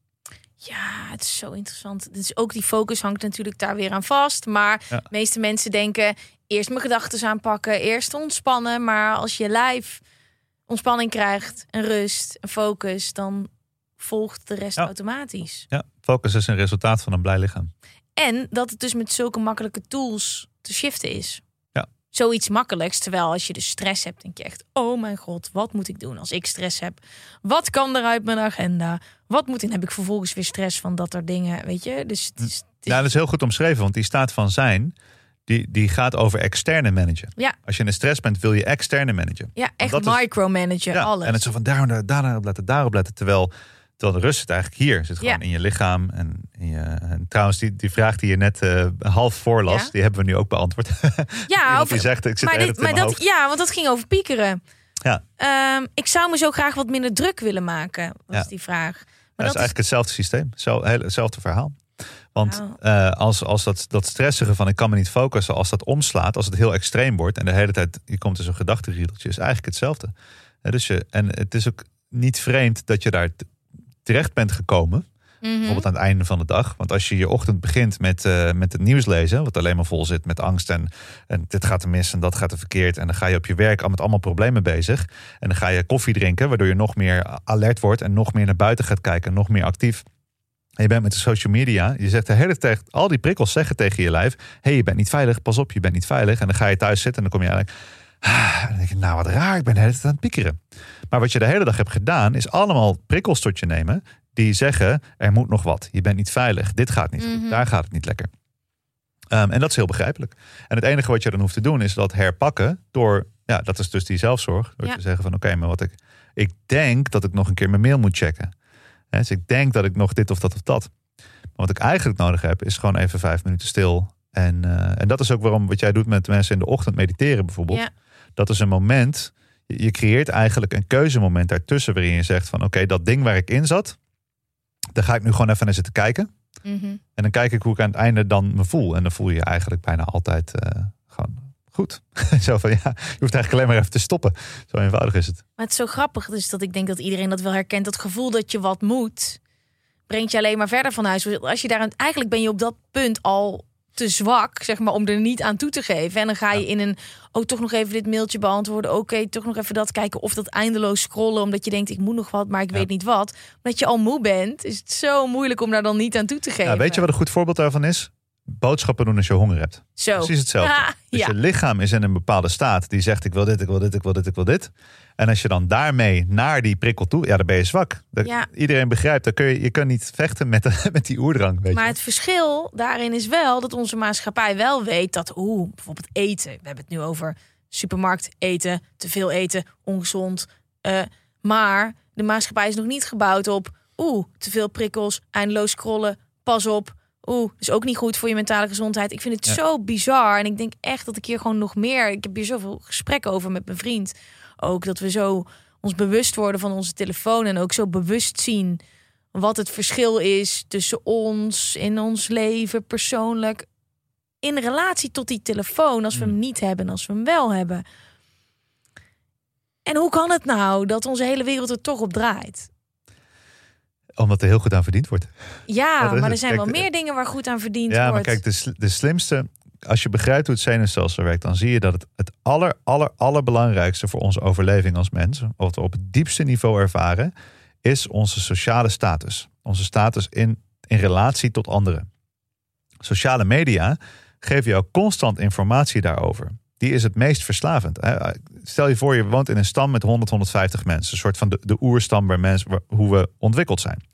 Ja, het is zo interessant. Dus ook die focus hangt natuurlijk daar weer aan vast. Maar Ja. de meeste mensen denken eerst mijn gedachten aanpakken, eerst ontspannen. Maar als je lijf ontspanning krijgt, en rust, en focus, dan volgt de rest Ja. automatisch. Ja, focus is een resultaat van een blij lichaam. En dat het dus met zulke makkelijke tools te shiften is. Ja. Zoiets makkelijks. Terwijl als je dus stress hebt, denk je echt: oh mijn god, wat moet ik doen als ik stress heb? Wat kan er uit mijn agenda? Wat moet ik? Heb ik vervolgens weer stress van dat er dingen, weet je? Dus het is, het is- Ja, dat is heel goed omschreven, want die staat van zijn, die, die gaat over externe managen. Ja. Als je in de stress bent, wil je externe managen. ja, echt is- micromanagen, Ja, alles. En het zo van daar, daar, daarop letten, daarop letten. Terwijl, de rust zit eigenlijk hier. Zit gewoon Ja. in je lichaam. En, in je, en trouwens, die, die vraag die je net eh, half voorlas, Ja. die hebben we nu ook beantwoord. ja, of, die zegt, ik zit maar dit, maar dat, ja, want dat ging over piekeren. Ja. Ehm, ik zou me zo graag wat minder druk willen maken, was Ja. die vraag. Dat Maar is dat is, eigenlijk hetzelfde systeem. Zo, heel, hetzelfde verhaal. Want eh, als, als dat, dat stressige van ik kan me niet focussen, als dat omslaat, als het heel extreem wordt en de hele tijd je komt in zo'n gedachtenriedeltje, is eigenlijk hetzelfde. Dus je, en het is ook niet vreemd dat je daar terecht bent gekomen. Mhm. Bijvoorbeeld aan het einde van de dag. Want als je je ochtend begint met, eh, met het nieuws lezen, wat alleen maar vol zit met angst en, en dit gaat er mis en dat gaat er verkeerd. En dan ga je op je werk al met allemaal problemen bezig. En dan ga je koffie drinken, waardoor je nog meer alert wordt en nog meer naar buiten gaat kijken, nog meer actief. En je bent met de social media, je zegt de hele tijd, al die prikkels zeggen tegen je lijf: hé, hey, je bent niet veilig, pas op, je bent niet veilig. En dan ga je thuis zitten en dan kom je eigenlijk. Ah, en dan denk nou wat raar, ik ben de hele tijd aan het piekeren. Maar wat je de hele dag hebt gedaan, is allemaal prikkels tot je nemen die zeggen: er moet nog wat. Je bent niet veilig. Dit gaat niet goed. Daar gaat het niet lekker. Ehm, en dat is heel begrijpelijk. En het enige wat je dan hoeft te doen is dat herpakken door, ja, dat is dus die zelfzorg. Door Ja. te zeggen van oké, maar wat ik, ik denk dat ik nog een keer mijn mail moet checken. Dus ik denk dat ik nog dit of dat of dat. Maar wat ik eigenlijk nodig heb, is gewoon even vijf minuten stil. En, eh, en dat is ook waarom wat jij doet met mensen in de ochtend mediteren bijvoorbeeld. Ja. Dat is een moment, je creëert eigenlijk een keuzemoment daartussen waarin je zegt van oké, dat ding waar ik in zat, daar ga ik nu gewoon even naar zitten kijken. Mhm. En dan kijk ik hoe ik aan het einde dan me voel. En dan voel je je eigenlijk bijna altijd eh, gewoon goed. Zo van ja, je hoeft eigenlijk alleen maar even te stoppen. Zo eenvoudig is het. Maar het is zo grappig dus dat ik denk dat iedereen dat wel herkent. Dat gevoel dat je wat moet, brengt je alleen maar verder van huis. Als je daar eigenlijk ben je op dat punt al te zwak, zeg maar, om er niet aan toe te geven. En dan ga je in een, oh, toch nog even dit mailtje beantwoorden. Oké, toch nog even dat kijken. Of dat eindeloos scrollen, omdat je denkt, ik moet nog wat, maar ik Ja. weet niet wat. Omdat je al moe bent, is het zo moeilijk om daar dan niet aan toe te geven. Ja, weet je wat een goed voorbeeld daarvan is? Boodschappen doen als je honger hebt. Zo. Precies hetzelfde. Ah, Dus ja. je lichaam is in een bepaalde staat die zegt ik wil dit, ik wil dit, ik wil dit, ik wil dit. En als je dan daarmee naar die prikkel toe, ja, dan ben je zwak. Dat, Ja. Iedereen begrijpt, dan kun je, je kan niet vechten met, met die oerdrang. Weet Maar je. het verschil daarin is wel dat onze maatschappij wel weet dat, oeh, bijvoorbeeld eten. We hebben het nu over supermarkt eten, te veel eten, ongezond. eh, maar de maatschappij is nog niet gebouwd op, oeh, te veel prikkels, eindeloos scrollen, pas op. Oeh, is ook niet goed voor je mentale gezondheid. Ik vind het Ja. zo bizar. En ik denk echt dat ik hier gewoon nog meer. Ik heb hier zoveel gesprekken over met mijn vriend. Ook dat we zo ons bewust worden van onze telefoon. En ook zo bewust zien wat het verschil is tussen ons in ons leven persoonlijk. In relatie tot die telefoon, als we hem niet hebben en als we hem wel hebben. En hoe kan het nou dat onze hele wereld er toch op draait? Omdat er heel goed aan verdiend wordt. Ja, maar er het. zijn Kijk, wel meer dingen waar goed aan verdiend Ja, maar wordt. kijk, de, de slimste, als je begrijpt hoe het zenuwstelsel werkt, dan zie je dat het het aller, aller, allerbelangrijkste voor onze overleving als mens, wat we op het diepste niveau ervaren, is onze sociale status. Onze status in, in relatie tot anderen. Sociale media geven jou constant informatie daarover. Die is het meest verslavend. Stel je voor, je woont in een stam met 100, 150 mensen. Een soort van de, de oerstam waar mensen, hoe we ontwikkeld zijn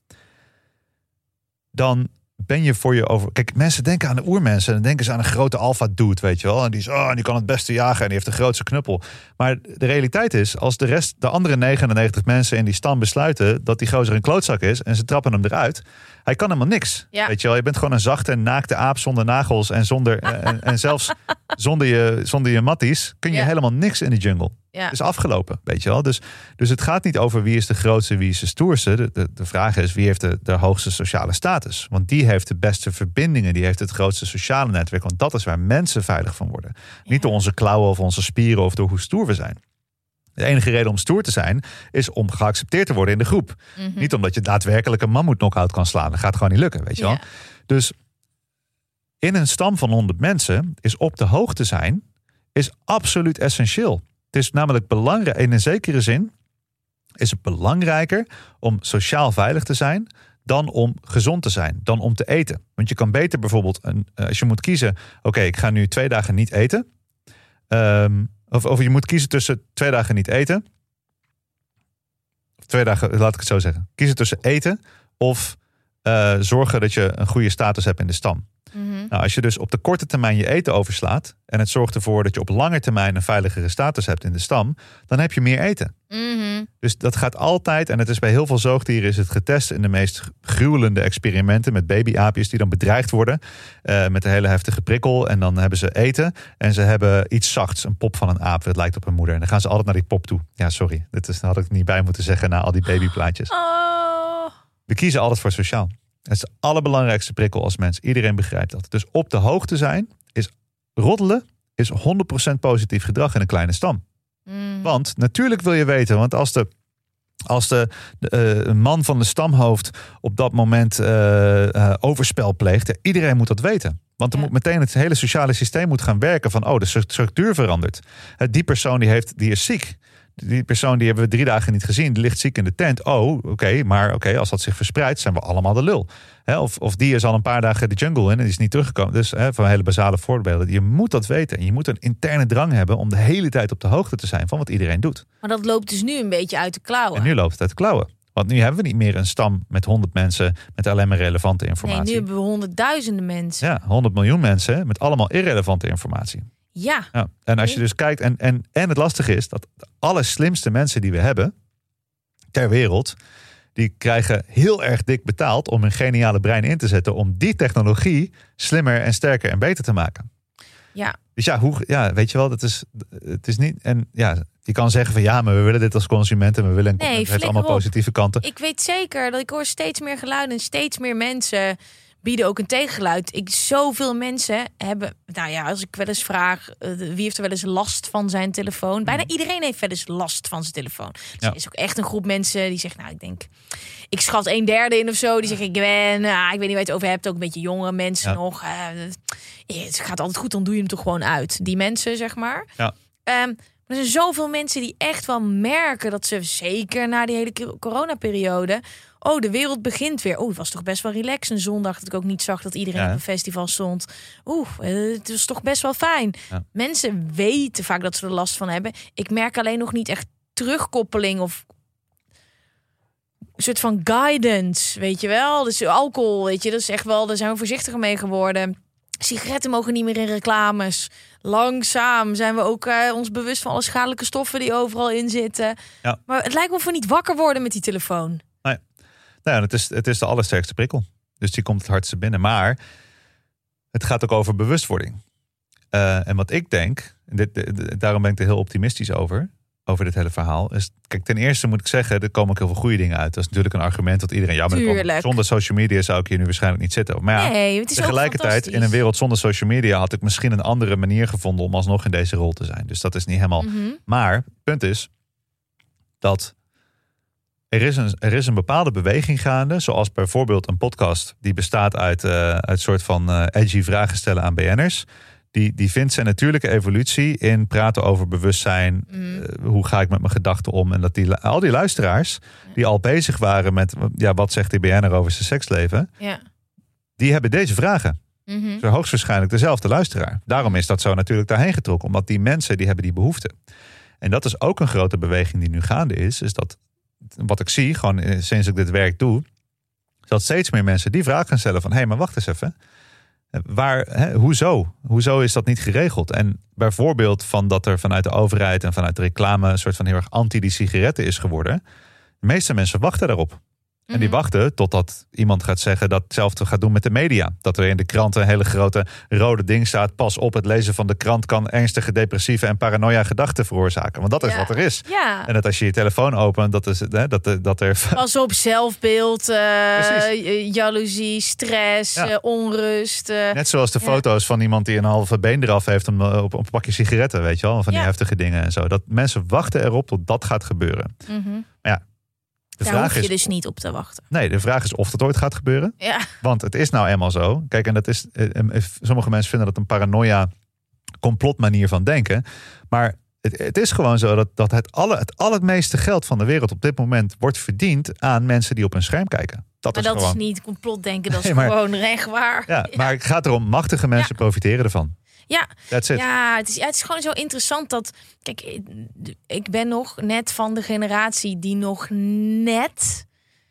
dan ben je voor je over. Kijk, mensen denken aan de oermensen. En dan denken ze aan een grote alfa dude, weet je wel. En die is, oh, die kan het beste jagen en die heeft de grootste knuppel. Maar de realiteit is, als de rest, de andere 99 mensen in die stam besluiten dat die gozer een klootzak is en ze trappen hem eruit, hij kan helemaal niks. Ja. Weet je wel, je bent gewoon een zachte, naakte aap zonder nagels en zonder en, en zelfs zonder je, zonder je matties kun je Ja. helemaal niks in de jungle. Ja. Het is afgelopen, weet je wel. Dus, dus het gaat niet over wie is de grootste, wie is de stoerste. De, de, de vraag is wie heeft de, de hoogste sociale status. Want die heeft de beste verbindingen, die heeft het grootste sociale netwerk. Want dat is waar mensen veilig van worden. Niet door onze klauwen of onze spieren of door hoe stoer we zijn. De enige reden om stoer te zijn is om geaccepteerd te worden in de groep. Mhm. Niet omdat je daadwerkelijk een mammoet knock-out kan slaan. Dat gaat gewoon niet lukken, weet je wel. Ja. Dus in een stam van 100 mensen is op de hoogte zijn is absoluut essentieel. Het is namelijk belangrijk, in een zekere zin is het belangrijker om sociaal veilig te zijn dan om gezond te zijn, dan om te eten. Want je kan beter bijvoorbeeld, een, eh, als je moet kiezen, oké, ik ga nu twee dagen niet eten. Ehm, of, of je moet kiezen tussen twee dagen niet eten. Of twee dagen, laat ik het zo zeggen. Kiezen tussen eten of eh, zorgen dat je een goede status hebt in de stam. Mhm. Nou, als je dus op de korte termijn je eten overslaat en het zorgt ervoor dat je op lange termijn een veiligere status hebt in de stam, dan heb je meer eten. Mhm. Dus dat gaat altijd, en het is bij heel veel zoogdieren is het getest in de meest gruwelende experimenten met babyaapjes die dan bedreigd worden eh, met een hele heftige prikkel. En dan hebben ze eten en ze hebben iets zachts, een pop van een aap, dat lijkt op een moeder. En dan gaan ze altijd naar die pop toe. Ja, sorry, dit is, had ik niet bij moeten zeggen na al die babyplaatjes. Oh. We kiezen altijd voor sociaal. Het is de allerbelangrijkste prikkel als mens. Iedereen begrijpt dat. Dus op de hoogte zijn is roddelen is 100% positief gedrag in een kleine stam. Mhm. Want natuurlijk wil je weten, want als de, als de, de, eh, man van de stamhoofd op dat moment eh, eh, overspel pleegt, iedereen moet dat weten. Want er Ja. moet meteen het hele sociale systeem moet gaan werken van, oh, de structuur verandert. Die persoon die, heeft, die is ziek. Die persoon die hebben we drie dagen niet gezien, die ligt ziek in de tent. Oh, oké, maar oké, als dat zich verspreidt, zijn we allemaal de lul. Of, of die is al een paar dagen de jungle in en die is niet teruggekomen. Dus hè, van hele basale voorbeelden. Je moet dat weten. En je moet een interne drang hebben om de hele tijd op de hoogte te zijn van wat iedereen doet. Maar dat loopt dus nu een beetje uit de klauwen. En nu loopt het uit de klauwen. Want nu hebben we niet meer een stam met 100 mensen met alleen maar relevante nee, informatie. nu hebben we honderdduizenden mensen. Ja, 100 miljoen mensen met allemaal irrelevante informatie. Ja. Ja. En als je dus kijkt, en, en, en het lastige is dat de allerslimste mensen die we hebben ter wereld, die krijgen heel erg dik betaald om hun geniale brein in te zetten om die technologie slimmer en sterker en beter te maken. Ja. Dus ja, hoe, ja weet je wel, dat is, het is niet. En ja, je kan zeggen van ja, maar we willen dit als consument en we willen. Nee, het heeft allemaal op. positieve kanten. Ik weet zeker dat ik hoor steeds meer geluiden en steeds meer mensen bieden ook een tegengeluid. Ik, zoveel mensen hebben, nou ja, als ik wel eens vraag, eh, wie heeft er wel eens last van zijn telefoon? Bijna iedereen heeft wel eens last van zijn telefoon. Dus Ja. er is ook echt een groep mensen die zegt, nou, ik denk, ik schat een derde in of zo. Die zeggen, ik ben, ah, ik weet niet waar je het over hebt, ook een beetje jongere mensen Ja. nog. eh, het gaat altijd goed, dan doe je hem toch gewoon uit. Die mensen, zeg maar. Ja. Ehm, Er zijn zoveel mensen die echt wel merken dat ze zeker na die hele co- coronaperiode. Oh, de wereld begint weer. Oh, het was toch best wel relaxed een zondag dat ik ook niet zag dat iedereen Ja. op een festival stond. Oeh, eh, het was toch best wel fijn. Ja. Mensen weten vaak dat ze er last van hebben. Ik merk alleen nog niet echt terugkoppeling of een soort van guidance, weet je wel. Dus alcohol, weet je, dat is echt wel, daar zijn we voorzichtiger mee geworden. Sigaretten mogen niet meer in reclames. Langzaam zijn we ook eh, ons bewust van alle schadelijke stoffen die overal in zitten. Ja. Maar het lijkt me of we niet wakker worden met die telefoon. Nou het is, het is de allersterkste prikkel. Dus die komt het hardste binnen. Maar het gaat ook over bewustwording. Eh, en wat ik denk, en dit, dit- daarom ben ik er heel optimistisch over, over dit hele verhaal. Is, kijk, ten eerste moet ik zeggen, er komen ook heel veel goede dingen uit. Dat is natuurlijk een argument dat iedereen, ja, maar zonder social media zou ik hier nu waarschijnlijk niet zitten. Maar ja, nee, het is ook tegelijkertijd, in een wereld zonder social media had ik misschien een andere manier gevonden om alsnog in deze rol te zijn. Dus dat is niet helemaal. Mhm. Maar punt is dat er is, een, er is een bepaalde beweging gaande. Zoals bijvoorbeeld een podcast die bestaat uit, eh uit een soort van eh, edgy vragen stellen aan BN'ers. Die, die vindt zijn natuurlijke evolutie in praten over bewustzijn. Mm. eh, hoe ga ik met mijn gedachten om? En dat die, al die luisteraars die al bezig waren met ja, wat zegt die BN'er over zijn seksleven. Ja. Die hebben deze vragen. Mhm. Zo hoogstwaarschijnlijk dezelfde luisteraar. Daarom is dat zo natuurlijk daarheen getrokken. Omdat die mensen die hebben die behoefte. En dat is ook een grote beweging die nu gaande is. Is dat wat ik zie, gewoon eh, sinds ik dit werk doe. is Dat steeds meer mensen die vraag gaan stellen van... hé, hey, maar wacht eens even. Eh, Waar, hè, hoezo? Hoezo is dat niet geregeld? En bijvoorbeeld van dat er vanuit de overheid en vanuit de reclame... een soort van heel erg anti die sigaretten is geworden. De meeste mensen wachten daarop. En die Mhm. wachten totdat iemand gaat zeggen dat hetzelfde gaat doen met de media. Dat er in de kranten een hele grote rode ding staat. Pas op, het lezen van de krant kan ernstige depressieve en paranoia gedachten veroorzaken. Want dat is Ja. wat er is. Ja. En dat als je je telefoon opent, dat, is, hè, dat, dat er... Pas op zelfbeeld, eh, jaloezie, stress, Ja. eh, onrust. eh. Net zoals de foto's van iemand die een halve been eraf heeft om, op, op een pakje sigaretten, weet je wel. Van die heftige dingen en zo. Dat mensen wachten erop tot dat gaat gebeuren. Mhm. De Daar vraag hoef je is, dus niet op te wachten. nee, de vraag is of dat ooit gaat gebeuren. Ja. Want het is nou eenmaal zo. Kijk, en dat is. eh, eh, Sommige mensen vinden dat een paranoia complotmanier van denken. Maar het, het is gewoon zo dat, dat het, alle, het allermeeste geld van de wereld op dit moment wordt verdiend aan mensen die op een scherm kijken. Dat Maar is dat gewoon. is niet complotdenken, dat is maar- gewoon recht waar. Ja, maar het gaat erom, machtige mensen profiteren ervan. Ja, That's it. ja, het is, ja, het is gewoon zo interessant dat. Kijk, ik- ben nog net van de generatie die nog net,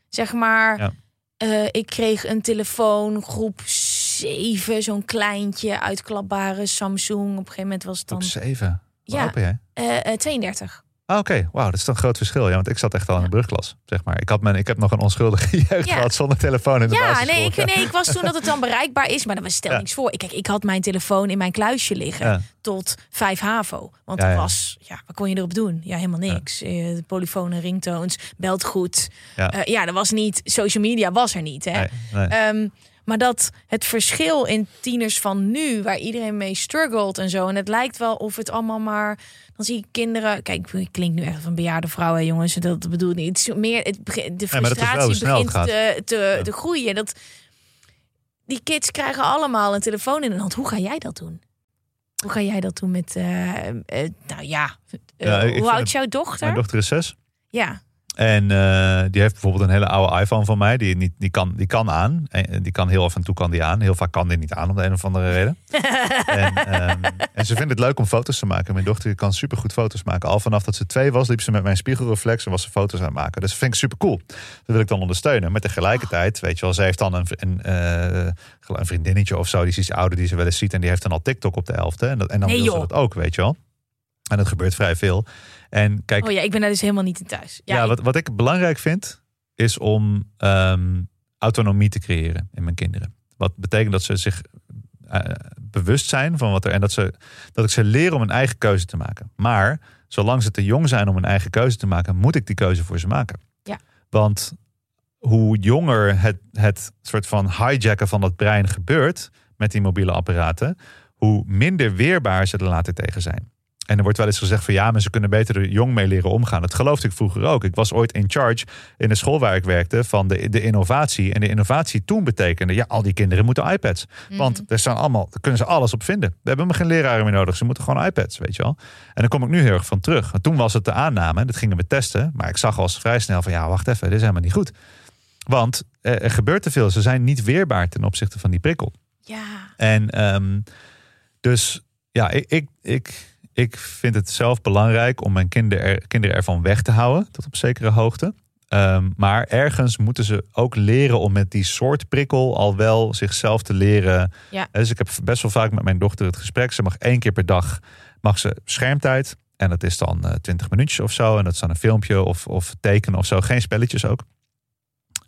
zeg maar. Ja. eh, ik kreeg een telefoon, groep 7, zo'n kleintje, uitklapbare Samsung. Op een gegeven moment was het dan zeven. Hoe Ja. oud ben jij? eh, eh, 32. Ah, Oké, wauw, dat is toch een groot verschil. Ja, want ik zat echt al in de brugklas, zeg maar. Ik, had mijn, ik heb nog een onschuldige jeugd Ja. gehad zonder telefoon in de Ja, basisschool. nee ik, nee, ik was toen dat het dan bereikbaar is, maar dat was stel Ja. niks voor. Ik, kijk, ik had mijn telefoon in mijn kluisje liggen Ja. tot 5 HAVO. Want Ja, er ja. was, ja, wat kon je erop doen? Ja, helemaal niks. Eh, de polyfone ringtones, belt goed. Ja. Eh, ja, er was niet, social media was er niet. Hè? Nee, nee. Ehm, maar dat het verschil in tieners van nu, waar iedereen mee struggelt en zo. En het lijkt wel of het allemaal maar. Dan zie ik kinderen. Kijk, ik klink nu echt een bejaarde vrouw, hè, jongens. Dat bedoel ik niet. Het is meer. Het, begint- de frustratie begint te, te, te groeien. Dat, die kids krijgen allemaal een telefoon in de hand. Hoe ga jij dat doen? Hoe ga jij dat doen met. eh, eh, nou ja. eh, Ja, ik hoe oud jouw dochter? Mijn dochter is zes. Ja. En eh, die heeft bijvoorbeeld een hele oude iPhone van mij. Die, niet, die, kan, die kan aan. En die kan heel af en toe kan die aan. Heel vaak kan die niet aan om de een of andere reden. en, ehm, en ze vindt het leuk om foto's te maken. Mijn dochter kan supergoed foto's maken. Al vanaf dat ze twee was, liep ze met mijn spiegelreflex en was ze foto's aan het maken. Dus dat vind ik super cool. Dat wil ik dan ondersteunen. Maar tegelijkertijd, weet je wel, ze heeft dan een, een, eh, een vriendinnetje of zo. Die is iets ouder, die ze wel eens ziet. En die heeft dan al TikTok op de helfte. En, dat, en dan Nee, wil ze dat ook, weet je wel. En dat gebeurt vrij veel. En kijk, Oh ja, ik ben daar dus helemaal niet in thuis. ja, ik- wat, wat ik belangrijk vind, is om ehm, autonomie te creëren in mijn kinderen. Wat betekent dat ze zich eh, bewust zijn van wat er. En dat, ze, dat ik ze leer om een eigen keuze te maken. Maar zolang ze te jong zijn om een eigen keuze te maken, moet ik die keuze voor ze maken. Ja. Want hoe jonger het, het soort van hijacken van dat brein gebeurt met die mobiele apparaten, hoe minder weerbaar ze er later tegen zijn. En er wordt wel eens gezegd van ja, maar ze kunnen beter er jong mee leren omgaan. Dat geloofde ik vroeger ook. Ik was ooit in charge in de school waar ik werkte van de, de innovatie. En de innovatie toen betekende, ja, al die kinderen moeten iPads. Want er staan allemaal, daar kunnen ze alles op vinden. We hebben geen leraren meer nodig. Ze moeten gewoon iPads, weet je wel. En daar kom ik nu heel erg van terug. Want toen was het de aanname, dat gingen we testen. Maar ik zag al vrij snel van ja, wacht even, dit is helemaal niet goed. Want er, er gebeurt te veel. Ze zijn niet weerbaar ten opzichte van die prikkel. Ja. En ehm, dus ja, ik, ik, ik, ik vind het zelf belangrijk om mijn kinderen, er, kinderen ervan weg te houden, tot op zekere hoogte. Ehm, maar ergens moeten ze ook leren om met die soort prikkel al wel zichzelf te leren. Ja. Dus ik heb best wel vaak met mijn dochter het gesprek. Ze mag één keer per dag mag ze schermtijd. En dat is dan uh, 20 minuutjes of zo. En dat is dan een filmpje of, of tekenen of zo. Geen spelletjes ook.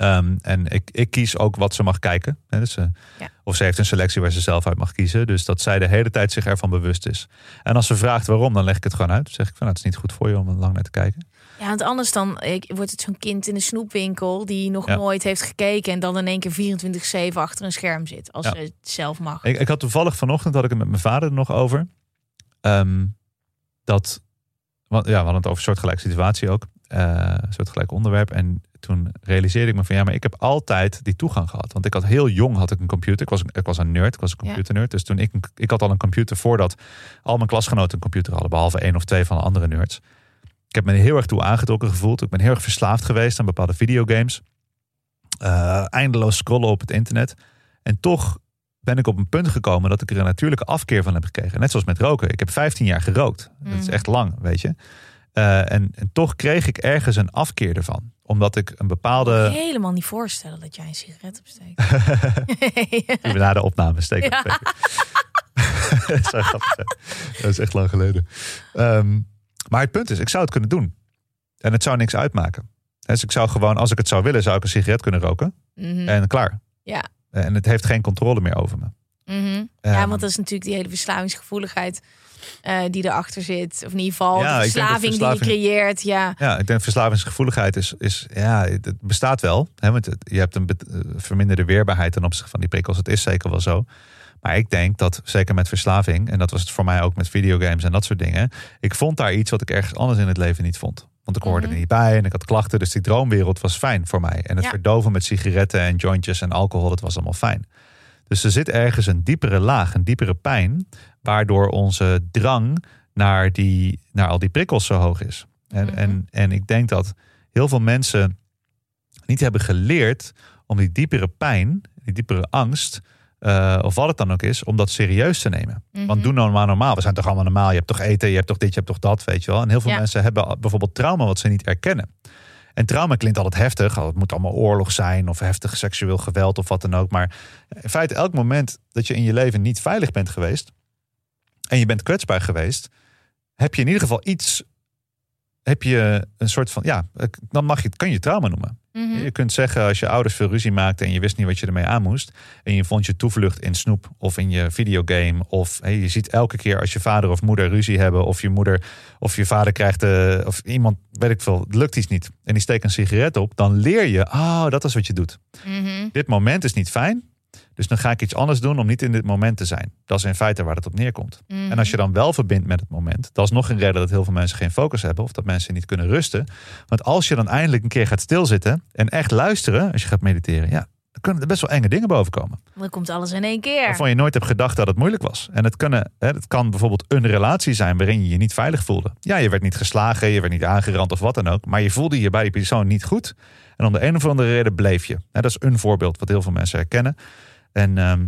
Um, en ik, ik kies ook wat ze mag kijken. Hè, dus, uh, Ja. Of ze heeft een selectie waar ze zelf uit mag kiezen. Dus dat zij de hele tijd zich ervan bewust is. En als ze vraagt waarom, dan leg ik het gewoon uit. Dan zeg ik van nou, het is niet goed voor je om er lang naar te kijken. Ja, want anders dan ik, wordt het zo'n kind in de snoepwinkel die nog Ja. nooit heeft gekeken en dan in één keer 24-7 achter een scherm zit. Als Ja. ze het zelf mag. Ik, ik had toevallig vanochtend had ik het met mijn vader er nog over. Ehm, dat, want, ja, we hadden het over een soortgelijke situatie ook. eh, een soortgelijk onderwerp. En toen realiseerde ik me van ja, maar ik heb altijd die toegang gehad. Want ik had heel jong had ik een computer. Ik was, ik was een nerd, ik was een computernerd. Dus toen ik, een- ik had al een computer voordat al mijn klasgenoten een computer hadden. Behalve één of twee van de andere nerds. Ik heb me heel erg toe aangetrokken gevoeld. Ik ben heel erg verslaafd geweest aan bepaalde videogames. Eh, eindeloos scrollen op het internet. En toch ben ik op een punt gekomen dat ik er een natuurlijke afkeer van heb gekregen. Net zoals met roken. Ik heb 15 jaar gerookt. Dat is Mhm. echt lang, weet je. Eh, en, en toch kreeg ik ergens een afkeer ervan. Omdat ik een bepaalde... Helemaal niet voorstellen dat jij een sigaret opsteekt. Die we na de opname steken. Ja. dat is echt lang geleden. Ehm, maar het punt is, ik zou het kunnen doen. En het zou niks uitmaken. Dus ik zou gewoon, als ik het zou willen, zou ik een sigaret kunnen roken. Mhm. En klaar. Ja. En het heeft geen controle meer over me. Mhm. ja, Ehm, want dat is natuurlijk die hele verslavingsgevoeligheid eh, die erachter zit. Of in ieder geval Ja, de verslaving, verslaving- die je creëert. Ja. Ja, ik denk verslavingsgevoeligheid is, is ja, het bestaat wel. Hè, want het- je hebt een eh, verminderde weerbaarheid ten opzichte van die prikkels. Het is zeker wel zo. Maar ik denk dat, zeker met verslaving, en dat was het voor mij ook met videogames en dat soort dingen. Ik vond daar iets wat ik ergens anders in het leven niet vond. Want ik hoorde Mhm. er niet bij en ik had klachten. Dus die droomwereld was fijn voor mij. En het Ja. verdoven met sigaretten en jointjes en alcohol, dat was allemaal fijn. Dus er zit ergens een diepere laag, een diepere pijn, waardoor onze drang naar, die, naar al die prikkels zo hoog is. En, Mhm. en, en ik denk dat heel veel mensen niet hebben geleerd om die diepere pijn, die diepere angst, eh, of wat het dan ook is, om dat serieus te nemen. Mhm. Want doe nou maar normaal. We zijn toch allemaal normaal. Je hebt toch eten, je hebt toch dit, je hebt toch dat, weet je wel. En heel veel Ja. mensen hebben bijvoorbeeld trauma wat ze niet erkennen. En trauma klinkt altijd heftig. Oh, Het moet allemaal oorlog zijn of heftig seksueel geweld of wat dan ook. Maar in feite elk moment dat je in je leven niet veilig bent geweest en je bent kwetsbaar geweest, heb je in ieder geval iets, heb je een soort van, ja, dan mag je, het kan je trauma noemen. Mhm. Je kunt zeggen als je ouders veel ruzie maakten en je wist niet wat je ermee aan moest. En je vond je toevlucht in snoep of in je videogame. Of hey, je ziet elke keer als je vader of moeder ruzie hebben. Of je moeder of je vader krijgt, eh, of iemand, weet ik veel, het lukt iets niet. En die steekt een sigaret op. Dan leer je, oh dat is wat je doet. Mhm. Dit moment is niet fijn. Dus dan ga ik iets anders doen om niet in dit moment te zijn. Dat is in feite waar het op neerkomt. Mhm. En als je dan wel verbindt met het moment, dat is nog een reden dat heel veel mensen geen focus hebben of dat mensen niet kunnen rusten. Want als je dan eindelijk een keer gaat stilzitten en echt luisteren, als je gaat mediteren, ja, dan kunnen er best wel enge dingen boven komen. Dan komt alles in één keer. Waarvan je nooit hebt gedacht dat het moeilijk was. En het, kunnen, hè, het kan bijvoorbeeld een relatie zijn waarin je je niet veilig voelde. Ja, je werd niet geslagen, je werd niet aangerand of wat dan ook. Maar je voelde je bij die persoon niet goed. En om de een of andere reden bleef je. Dat is een voorbeeld wat heel veel mensen herkennen. En ehm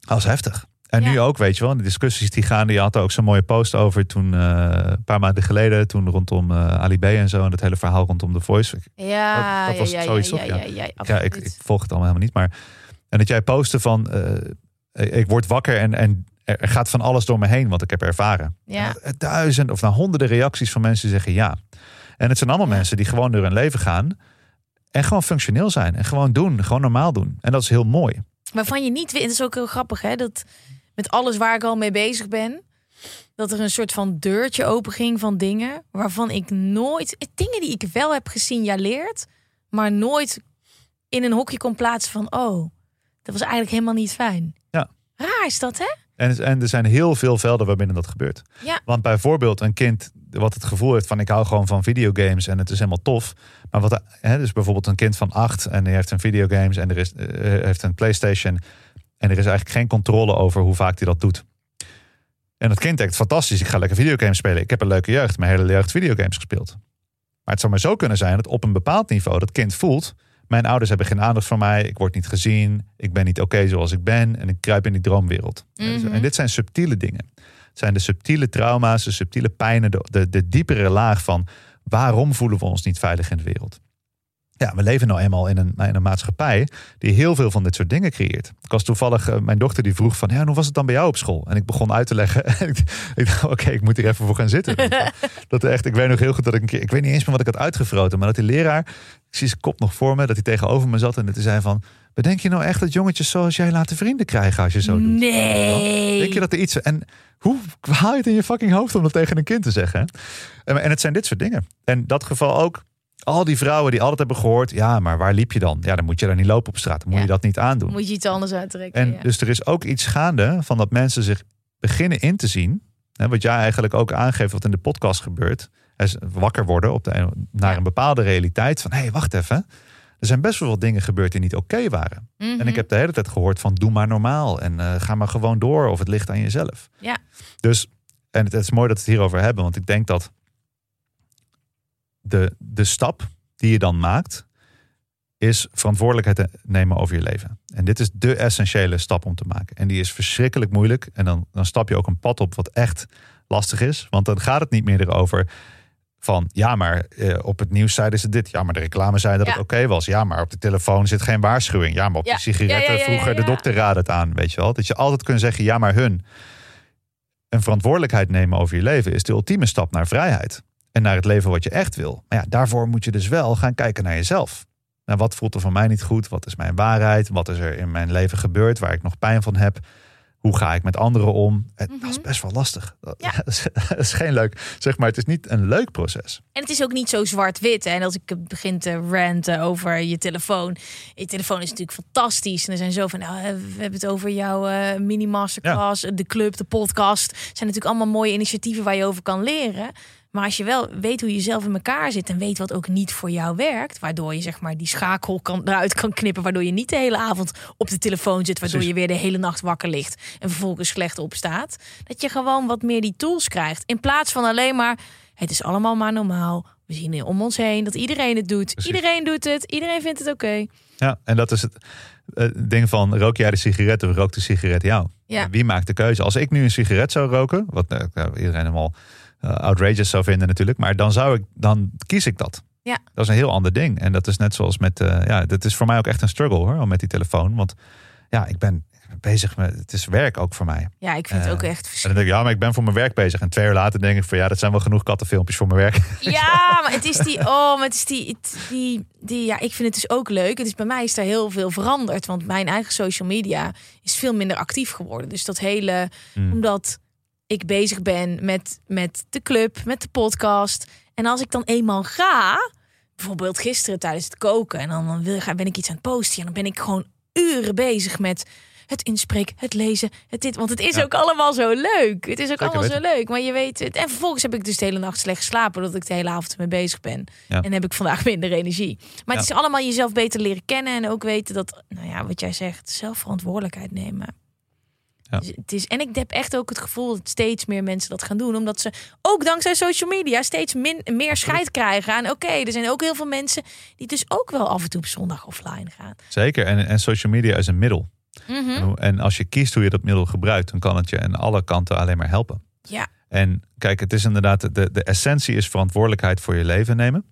dat is heftig. En Ja. nu ook, weet je wel, de discussies die gaan. Je had er ook zo'n mooie post over toen, eh, een paar maanden geleden. Toen rondom eh Ali B en zo. En het hele verhaal rondom The Voice. Ja, Dat- dat was ja, zoiets, ja, ja, Ja. ja, ja, Ja, ik, ik volg het allemaal helemaal niet. Maar, en dat jij postte van, eh, ik word wakker en, en er gaat van alles door me heen wat ik heb ervaren. Ja. En dat- duizend of nou honderden reacties van mensen die zeggen ja. En het zijn allemaal mensen die gewoon door hun leven gaan. En gewoon functioneel zijn. En gewoon doen. Gewoon normaal doen. En dat is heel mooi. Waarvan je niet weet, het is ook heel grappig hè, dat met alles waar ik al mee bezig ben, dat er een soort van deurtje open ging van dingen waarvan ik nooit, dingen die ik wel heb gesignaleerd, maar nooit in een hokje kon plaatsen van, oh, dat was eigenlijk helemaal niet fijn. Ja. Raar is dat, hè? En, en er zijn heel veel velden waarbinnen dat gebeurt. Ja. Want bijvoorbeeld een kind wat het gevoel heeft van ik hou gewoon van videogames en het is helemaal tof. Maar wat hè, dus bijvoorbeeld een kind van acht en die heeft een videogames en er is, eh, heeft een PlayStation. En er is eigenlijk geen controle over hoe vaak hij dat doet. En dat kind denkt, fantastisch, ik ga lekker videogames spelen. Ik heb een leuke jeugd, mijn hele jeugd videogames gespeeld. Maar het zou maar zo kunnen zijn dat op een bepaald niveau dat kind voelt... mijn ouders hebben geen aandacht voor mij, ik word niet gezien... ik ben niet oké zoals ik ben en ik kruip in die droomwereld. Mhm. En dit zijn subtiele dingen. Het zijn de subtiele trauma's, de subtiele pijnen... de, de, de diepere laag van waarom voelen we ons niet veilig in de wereld. Ja, we leven nou eenmaal in een, in een maatschappij die heel veel van dit soort dingen creëert. Ik was toevallig, eh, mijn dochter die vroeg van, ja, hoe was het dan bij jou op school? En ik begon uit te leggen. En ik, dacht, oké, ik moet hier even voor gaan zitten. dat echt, ik weet nog heel goed dat ik een keer, ik weet niet eens meer wat ik had uitgevroten, maar dat die leraar, ik zie zijn kop nog voor me, dat hij tegenover me zat en dat hij zei van, bedenk je nou echt dat jongetjes zoals jij laten vrienden krijgen als je zo doet? Nee. Denk je dat er iets... En hoe haal je het in je fucking hoofd om dat tegen een kind te zeggen? En, en het zijn dit soort dingen. En dat geval ook... Al die vrouwen die altijd hebben gehoord... Ja, maar waar liep je dan? Ja, dan moet je daar niet lopen op straat. Dan moet Ja. je dat niet aandoen. Moet je iets anders uittrekken. En ja. dus er is ook iets gaande van dat mensen zich beginnen in te zien. Hè, wat jij eigenlijk ook aangeeft wat in de podcast gebeurt. Is wakker worden op de, naar een bepaalde realiteit. Van hé, hey, wacht even. Er zijn best wel wat dingen gebeurd die niet oké waren. Mhm. En ik heb de hele tijd gehoord van doe maar normaal. En eh, ga maar gewoon door of het ligt aan jezelf. Ja. Dus, en het, het is mooi dat we het hierover hebben. Want ik denk dat de, de stap die je dan maakt... is verantwoordelijkheid te nemen over je leven. En dit is de essentiële stap om te maken. En die is verschrikkelijk moeilijk. En dan, dan stap je ook een pad op wat echt lastig is. Want dan gaat het niet meer erover van... ja, maar eh, op het nieuws zeiden ze dit. Ja, maar de reclame zei dat Ja. het oké was. Ja, maar op de telefoon zit geen waarschuwing. Ja, maar op Ja. de sigaretten Ja, vroeger... de dokter raadde het aan, weet je wel. Dat je altijd kunt zeggen, ja, maar hun. Een verantwoordelijkheid nemen over je leven... is de ultieme stap naar vrijheid. En naar het leven wat je echt wil. Maar ja, daarvoor moet je dus wel gaan kijken naar jezelf. Nou, wat voelt er van mij niet goed? Wat is mijn waarheid? Wat is er in mijn leven gebeurd waar ik nog pijn van heb? Hoe ga ik met anderen om? Het, Dat is best wel lastig. Dat, Ja. is, dat is geen leuk, zeg maar, het is niet een leuk proces. En het is ook niet zo zwart-wit. En als ik begin te ranten over je telefoon. Je telefoon is natuurlijk fantastisch. En er zijn zo van, nou, we hebben het over jouw eh, mini-masterclass, de club, de podcast. Het zijn natuurlijk allemaal mooie initiatieven waar je over kan leren. Maar als je wel weet hoe je zelf in elkaar zit en weet wat ook niet voor jou werkt, waardoor je zeg maar die schakel kan, eruit kan knippen, waardoor je niet de hele avond op de telefoon zit, waardoor je weer de hele nacht wakker ligt en vervolgens slecht opstaat, dat je gewoon wat meer die tools krijgt. In plaats van alleen maar, het is allemaal maar normaal. We zien om ons heen dat iedereen het doet. Precies. Iedereen doet het. Iedereen vindt het oké. Ja, en dat is het eh, ding van rook jij de sigaret of rookt de sigaret jou? Ja. Wie maakt de keuze? Als ik nu een sigaret zou roken, wat eh, nou, iedereen helemaal eh, outrageous zou vinden natuurlijk, maar dan zou ik, dan kies ik dat. Ja. Dat is een heel ander ding. En dat is net zoals met, eh, ja, dat is voor mij ook echt een struggle hoor, met die telefoon. Want ja, ik ben bezig met, het is werk ook voor mij. Ja, ik vind het Eh, ook echt En dan denk ik, ja, maar ik ben voor mijn werk bezig. En twee uur later denk ik van, ja, dat zijn wel genoeg kattenfilmpjes voor mijn werk. Ja, maar het is die. Oh, maar het is die, die, die. Ja, ik vind het dus ook leuk. Het is bij mij is er heel veel veranderd. Want mijn eigen social media is veel minder actief geworden. Dus dat hele. Hmm. Omdat ik bezig ben met, met de club, met de podcast. En als ik dan eenmaal ga. Bijvoorbeeld gisteren tijdens het koken. En dan, dan wil, ben ik iets aan het posten. En dan ben ik gewoon uren bezig met het inspreken, het lezen, het dit. Want het is Ja. ook allemaal zo leuk. Het is ook allemaal zo leuk. Maar je weet het. En vervolgens heb ik dus de hele nacht slecht geslapen. Doordat ik de hele avond mee bezig ben. Ja. En heb ik vandaag minder energie. Maar het is allemaal jezelf beter leren kennen. En ook weten dat, nou ja, wat jij zegt, zelf verantwoordelijkheid nemen. Ja. Dus het is, en ik heb echt ook het gevoel dat steeds meer mensen dat gaan doen. Omdat ze ook dankzij social media steeds min, meer scheid krijgen aan... oké, er zijn ook heel veel mensen die dus ook wel af en toe op zondag offline gaan. Zeker. En, en social media is een middel. Mhm. En En als je kiest hoe je dat middel gebruikt, dan kan het je aan alle kanten alleen maar helpen. Ja, En kijk, het is inderdaad, de, de essentie is verantwoordelijkheid voor je leven nemen.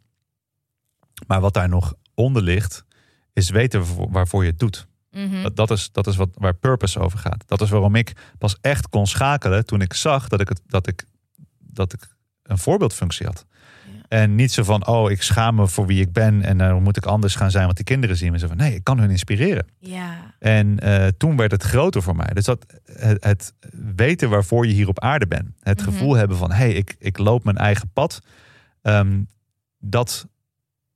Maar wat daar nog onder ligt, is weten waarvoor je het doet. Mhm. Dat, dat is, dat is wat, waar purpose over gaat. Dat is waarom ik pas echt kon schakelen toen ik zag dat ik, het, dat ik, dat ik een voorbeeldfunctie had. Ja. En niet zo van, oh, ik schaam me voor wie ik ben en dan moet ik anders gaan zijn wat die kinderen zien. Maar zo van, nee, ik kan hun inspireren. ja. En eh, toen werd het groter voor mij. Dus dat het, het weten waarvoor je hier op aarde bent. Het Mhm. gevoel hebben van hé, hey, ik, ik loop mijn eigen pad. ehm, dat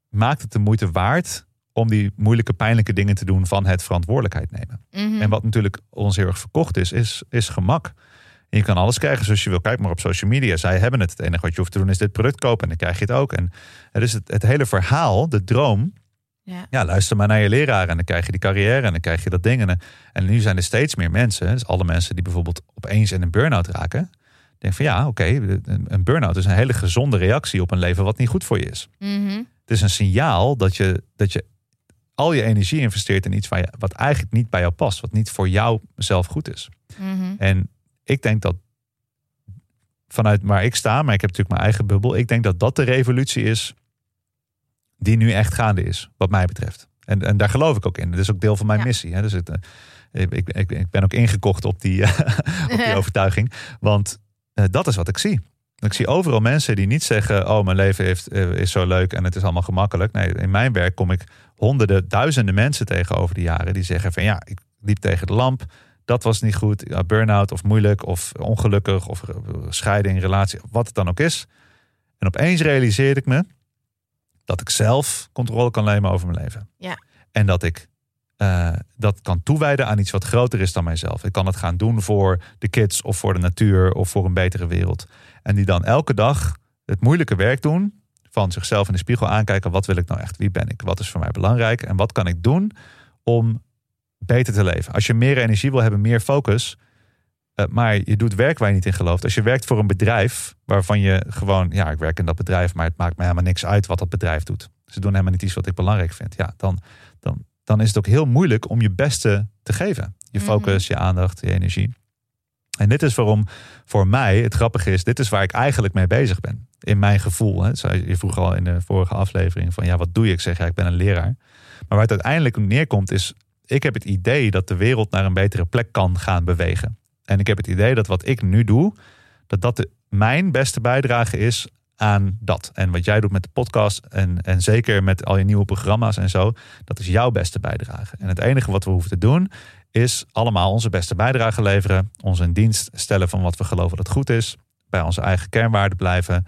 maakt het de moeite waard om die moeilijke, pijnlijke dingen te doen van het verantwoordelijkheid nemen. Mhm. En wat natuurlijk ons heel erg verkocht is, is, is gemak. En je kan alles krijgen zoals je wil. Kijk maar op social media. Zij hebben het. Het enige wat je hoeft te doen is dit product kopen en dan krijg je het ook. En het is het, het hele verhaal, de droom. Ja. Ja, luister maar naar je leraar en dan krijg je die carrière en dan krijg je dat ding. En, en nu zijn er steeds meer mensen, dus alle mensen die bijvoorbeeld opeens in een burn-out raken. Denk van ja, oké, een, een burn-out is een hele gezonde reactie op een leven wat niet goed voor je is. Mhm. Het is een signaal dat je, dat je al je energie investeert in iets waar je, wat eigenlijk niet bij jou past, wat niet voor jou zelf goed is. Mhm. En ik denk dat vanuit waar ik sta, maar ik heb natuurlijk mijn eigen bubbel, ik denk dat dat de revolutie is die nu echt gaande is, wat mij betreft. En, en daar geloof ik ook in. Dat is ook deel van mijn Ja. missie. Hè. Dus het, eh, ik, ik, ik ben ook ingekocht op die, op die overtuiging. Want eh, dat is wat ik zie. Ik zie overal mensen die niet zeggen: Oh, mijn leven heeft, eh, is zo leuk en het is allemaal gemakkelijk. Nee, in mijn werk kom ik honderden, duizenden mensen tegen over de jaren die zeggen: van ja, ik liep tegen de lamp. Dat was niet goed. Ja, burn-out of moeilijk of ongelukkig of scheiding, relatie, wat het dan ook is. En opeens realiseerde ik me dat ik zelf controle kan nemen over mijn leven. Ja. En dat ik eh, dat kan toewijden aan iets wat groter is dan mijzelf. Ik kan het gaan doen voor de kids of voor de natuur of voor een betere wereld. En die dan elke dag het moeilijke werk doen. Van zichzelf in de spiegel aankijken. Wat wil ik nou echt? Wie ben ik? Wat is voor mij belangrijk? En wat kan ik doen om beter te leven? Als je meer energie wil hebben, meer focus. eh, maar je doet werk waar je niet in gelooft. Als je werkt voor een bedrijf waarvan je gewoon, ja, ik werk in dat bedrijf, maar het maakt me helemaal niks uit wat dat bedrijf doet. Ze doen helemaal niet iets wat ik belangrijk vind. Ja, dan, dan, dan is het ook heel moeilijk om je beste te geven. Je Mhm. focus, je aandacht, je energie. En dit is waarom voor mij het grappige is, dit is waar ik eigenlijk mee bezig ben. In mijn gevoel. Hè. Je vroeg al in de vorige aflevering van ja, wat doe je? Ik zeg ja, ik ben een leraar. Maar waar het uiteindelijk neerkomt is, ik heb het idee dat de wereld naar een betere plek kan gaan bewegen. En ik heb het idee dat wat ik nu doe, dat dat mijn beste bijdrage is aan dat. En wat jij doet met de podcast en, en zeker met al je nieuwe programma's en zo, dat is jouw beste bijdrage. En het enige wat we hoeven te doen, is allemaal onze beste bijdrage leveren, ons in dienst stellen van wat we geloven dat goed is, bij onze eigen kernwaarden blijven.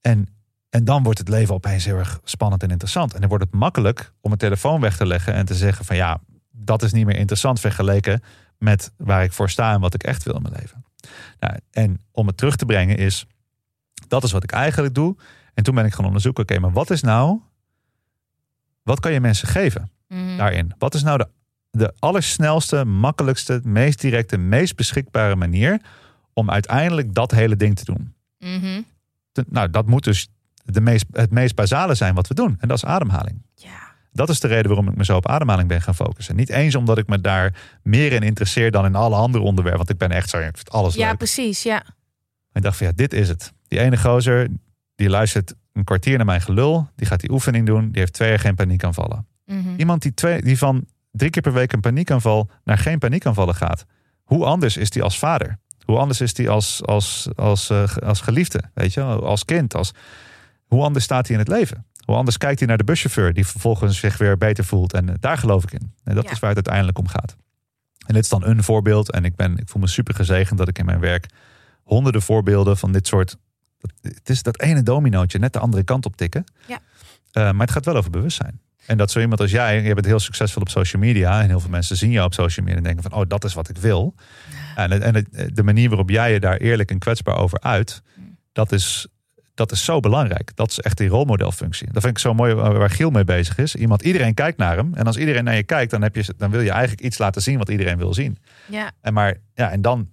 En, en dan wordt het leven opeens heel erg spannend en interessant. En dan wordt het makkelijk om een telefoon weg te leggen en te zeggen van ja, dat is niet meer interessant vergeleken met waar ik voor sta en wat ik echt wil in mijn leven. Nou, en om het terug te brengen is, dat is wat ik eigenlijk doe. En toen ben ik gaan onderzoeken, oké, maar wat is nou, wat kan je mensen geven Mhm. daarin? Wat is nou de, de allersnelste, makkelijkste, meest directe, meest beschikbare manier om uiteindelijk dat hele ding te doen? Mhm. Te- nou, dat moet dus de meest, het meest basale zijn wat we doen. En dat is ademhaling. Ja. Dat is de reden waarom ik me zo op ademhaling ben gaan focussen. Niet eens omdat ik me daar meer in interesseer dan in alle andere onderwerpen. Want ik ben echt zo, ik vind alles ja, leuk. precies. Ja. En ik dacht van ja, dit is het. Die ene gozer, die luistert een kwartier naar mijn gelul. Die gaat die oefening doen. Die heeft twee jaar geen paniekaanvallen. Mhm. Iemand die, twee, die van drie keer per week een paniekaanval naar geen paniekaanvallen gaat. Hoe anders is die als vader? Hoe anders is die als, als, als, eh, als geliefde? Weet je, als kind? Als, hoe anders staat hij in het leven? Hoe anders kijkt hij naar de buschauffeur die vervolgens zich weer beter voelt? En eh, daar geloof ik in. En dat Ja. is waar het uiteindelijk om gaat. En dit is dan een voorbeeld. En ik, ben, ik voel me super gezegend dat ik in mijn werk honderden voorbeelden van dit soort. Het is dat ene dominootje net de andere kant op tikken. Ja. Eh, maar het gaat wel over bewustzijn. En dat zo iemand als jij, je bent heel succesvol op social media. En heel veel mensen zien jou op social media en denken van, oh, dat is wat ik wil. En, en het- de manier waarop jij je daar eerlijk en kwetsbaar over uit, dat is, dat is zo belangrijk. Dat is echt die rolmodelfunctie. Dat vind ik zo mooi waar Giel mee bezig is. Iemand, iedereen kijkt naar hem. En als iedereen naar je kijkt, dan, heb je, dan wil je eigenlijk iets laten zien wat iedereen wil zien. Ja. En, maar, ja, en dan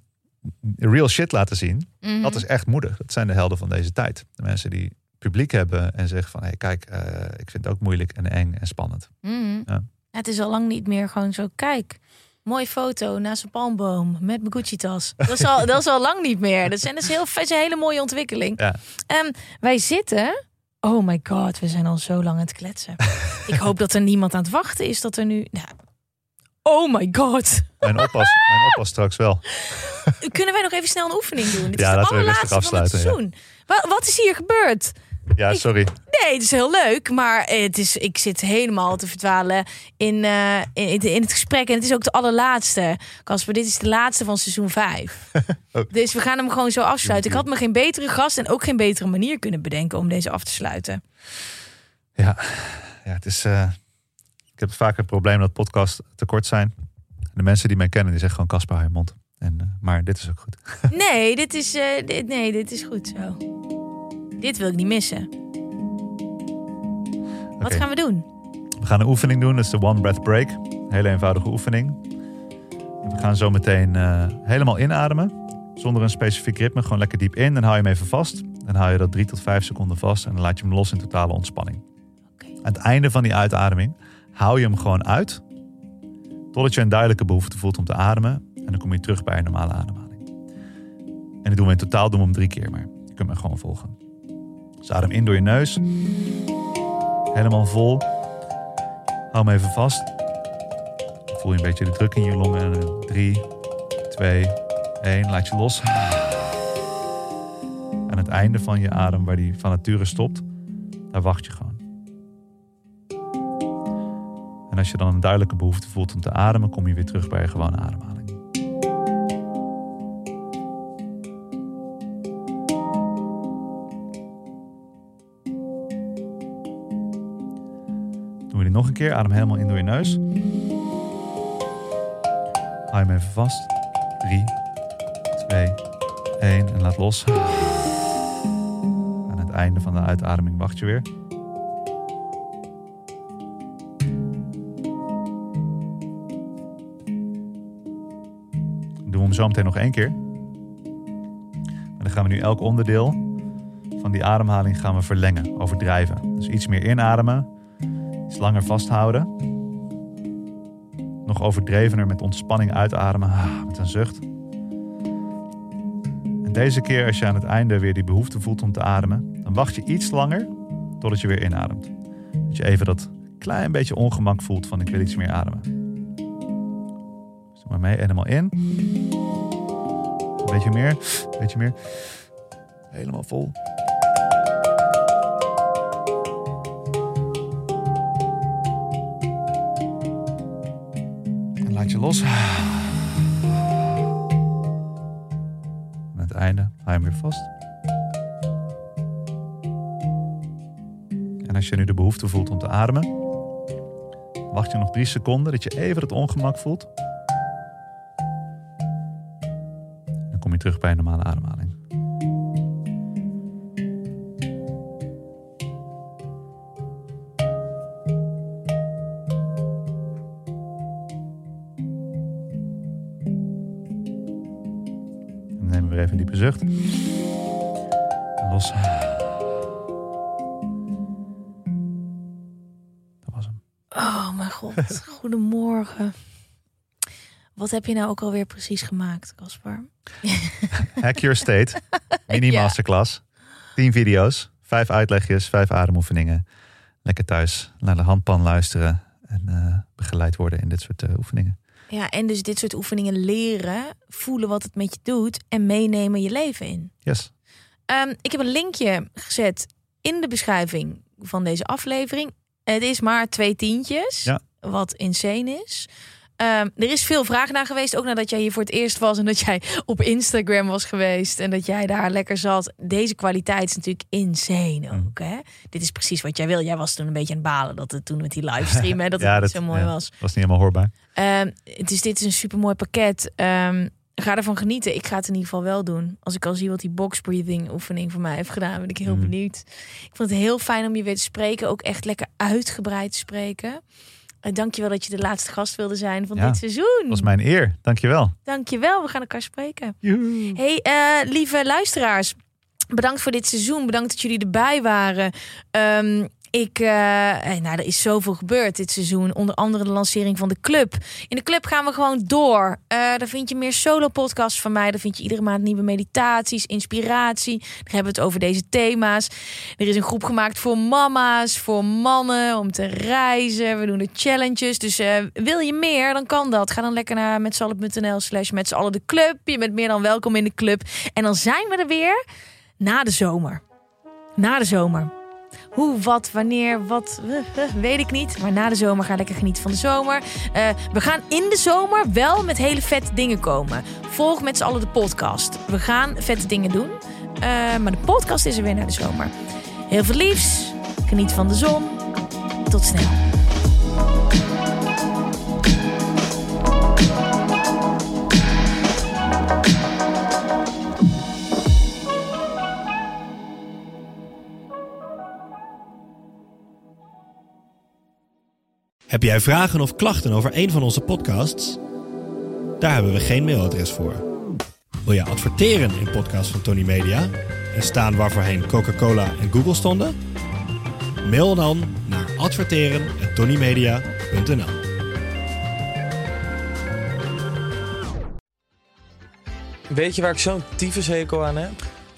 real shit laten zien, Mhm. dat is echt moedig. Dat zijn de helden van deze tijd. De mensen die publiek hebben en zeggen van... hé, hey, kijk, eh, ik vind het ook moeilijk en eng en spannend. Mhm. Ja. Het is al lang niet meer gewoon zo. Kijk, mooie foto naast een palmboom met mijn Gucci-tas. Dat is al, dat is al lang niet meer. Dat zijn dus heel, dat is een hele mooie ontwikkeling. Ja. Ehm, wij zitten. Oh my god, we zijn al zo lang aan het kletsen. Ik hoop dat er niemand aan het wachten is dat er nu. Nou, oh my god. Mijn oppas, mijn oppas straks wel. Kunnen wij nog even snel een oefening doen? Dit Ja, is de allerlaatste van het ja. seizoen. Wa- wat is hier gebeurd? Ja, sorry. Nee, het is heel leuk, maar het is, ik zit helemaal te verdwalen in, eh, in, in het gesprek. En het is ook de allerlaatste. Casper, dit is de laatste van seizoen 5. Dus we gaan hem gewoon zo afsluiten. Ik had me geen betere gast en ook geen betere manier kunnen bedenken om deze af te sluiten. Ja, ja het is... eh, heb vaak het probleem dat podcasts te kort zijn. De mensen die mij kennen, die zeggen gewoon Kasper, hou je mond. En, eh, maar dit is ook goed. Nee, dit is, dit, nee, dit is goed zo. Dit wil ik niet missen. Wat gaan we doen? We gaan een oefening doen, dat is de One Breath Break. Hele eenvoudige oefening. We gaan zo meteen eh, helemaal inademen. Zonder een specifiek ritme, gewoon lekker diep in. Dan hou je hem even vast. Dan hou je dat drie tot vijf seconden vast. En dan laat je hem los in totale ontspanning. Aan het einde van die uitademing hou je hem gewoon uit. Totdat je een duidelijke behoefte voelt om te ademen. En dan kom je terug bij een normale ademhaling. En dat doen we in totaal doen we hem drie keer, maar je kunt me gewoon volgen. Dus adem in door je neus. Helemaal vol. Hou hem even vast. Voel je een beetje de druk in je longen. En 3, 2, 1. Laat je los. Aan het einde van je adem, waar die van nature stopt, daar wacht je gewoon. En als je dan een duidelijke behoefte voelt om te ademen, kom je weer terug bij je gewone ademhaling. Nog een keer. Adem helemaal in door je neus. Hou hem even vast. 3, 2, 1 en laat los. Aan het einde van de uitademing wacht je weer. Doen we hem zo meteen nog één keer. Dan gaan we nu elk onderdeel van die ademhaling gaan we verlengen, overdrijven. Dus iets meer inademen, langer vasthouden. Nog overdrevener met ontspanning uitademen, ah, met een zucht. En deze keer als je aan het einde weer die behoefte voelt om te ademen, dan wacht je iets langer totdat je weer inademt. Dat je even dat klein beetje ongemak voelt van ik wil iets meer ademen. Dus doe maar mee, helemaal in. Een beetje meer, een beetje meer. Helemaal vol. los. Aan het einde hou je hem weer vast. En als je nu de behoefte voelt om te ademen, wacht je nog drie seconden dat je even het ongemak voelt. Dan kom je terug bij een normale ademhaling. We weer even een diepe zucht. Los. Dat was hem. Oh mijn god, goedemorgen. Wat heb je nou ook alweer precies gemaakt, Caspar? Hack Your State. Mini masterclass. 10 video's. Vijf uitlegjes. Vijf ademoefeningen. Lekker thuis naar de handpan luisteren. En eh, begeleid worden in dit soort eh, oefeningen. Ja, en dus dit soort oefeningen leren, voelen wat het met je doet en meenemen je leven in. Yes. Ehm, ik heb een linkje gezet in de beschrijving van deze aflevering. Het is maar twee tientjes, Ja. wat insane is. Ehm, er is veel vraag naar geweest, ook nadat jij hier voor het eerst was en dat jij op Instagram was geweest en dat jij daar lekker zat. Deze kwaliteit is natuurlijk insane Mm. ook. Hè? Dit is precies wat jij wil. Jij was toen een beetje aan het balen dat het toen met die livestream, hè, dat het Ja, niet dat zo mooi ja, was. Was niet helemaal hoorbaar. Ehm, dus dit is een supermooi pakket. Ehm, ga ervan genieten. Ik ga het in ieder geval wel doen. Als ik al zie wat die box breathing oefening voor mij heeft gedaan, ben ik heel Mhm. benieuwd. Ik vond het heel fijn om je weer te spreken. Ook echt lekker uitgebreid te spreken. Uh, Dankjewel dat je de laatste gast wilde zijn van Ja, dit seizoen. Dat was mijn eer. Dankjewel. Dankjewel, we gaan elkaar spreken. Joehoe. Hey, eh, lieve luisteraars. Bedankt voor dit seizoen. Bedankt dat jullie erbij waren. Ehm, ik, eh, nou, er is zoveel gebeurd dit seizoen. Onder andere de lancering van de club. In de club gaan we gewoon door. Eh daar vind je meer solo-podcasts van mij. Daar vind je iedere maand nieuwe meditaties, inspiratie. Daar hebben we het over deze thema's. Er is een groep gemaakt voor mama's, voor mannen, om te reizen. We doen de challenges. Dus eh, wil je meer, dan kan dat. Ga dan lekker naar metsallen.nl slash met de club. Je bent meer dan welkom in de club. En dan zijn we er weer na de zomer. Na de zomer. Hoe, wat, wanneer, wat, eh, eh, weet ik niet. Maar na de zomer ga lekker genieten van de zomer. Eh, we gaan in de zomer wel met hele vette dingen komen. Volg met z'n allen de podcast. We gaan vette dingen doen. Maar de podcast is er weer na de zomer. Heel veel liefs. Geniet van de zon. Tot snel. Heb jij vragen of klachten over een van onze podcasts? Daar hebben we geen mailadres voor. Wil je adverteren in podcasts van Tony Media en staan waarvoorheen Coca-Cola en Google stonden? Mail dan naar adverteren@tonymedia.nl. Weet je waar ik zo'n tyfushekel aan heb?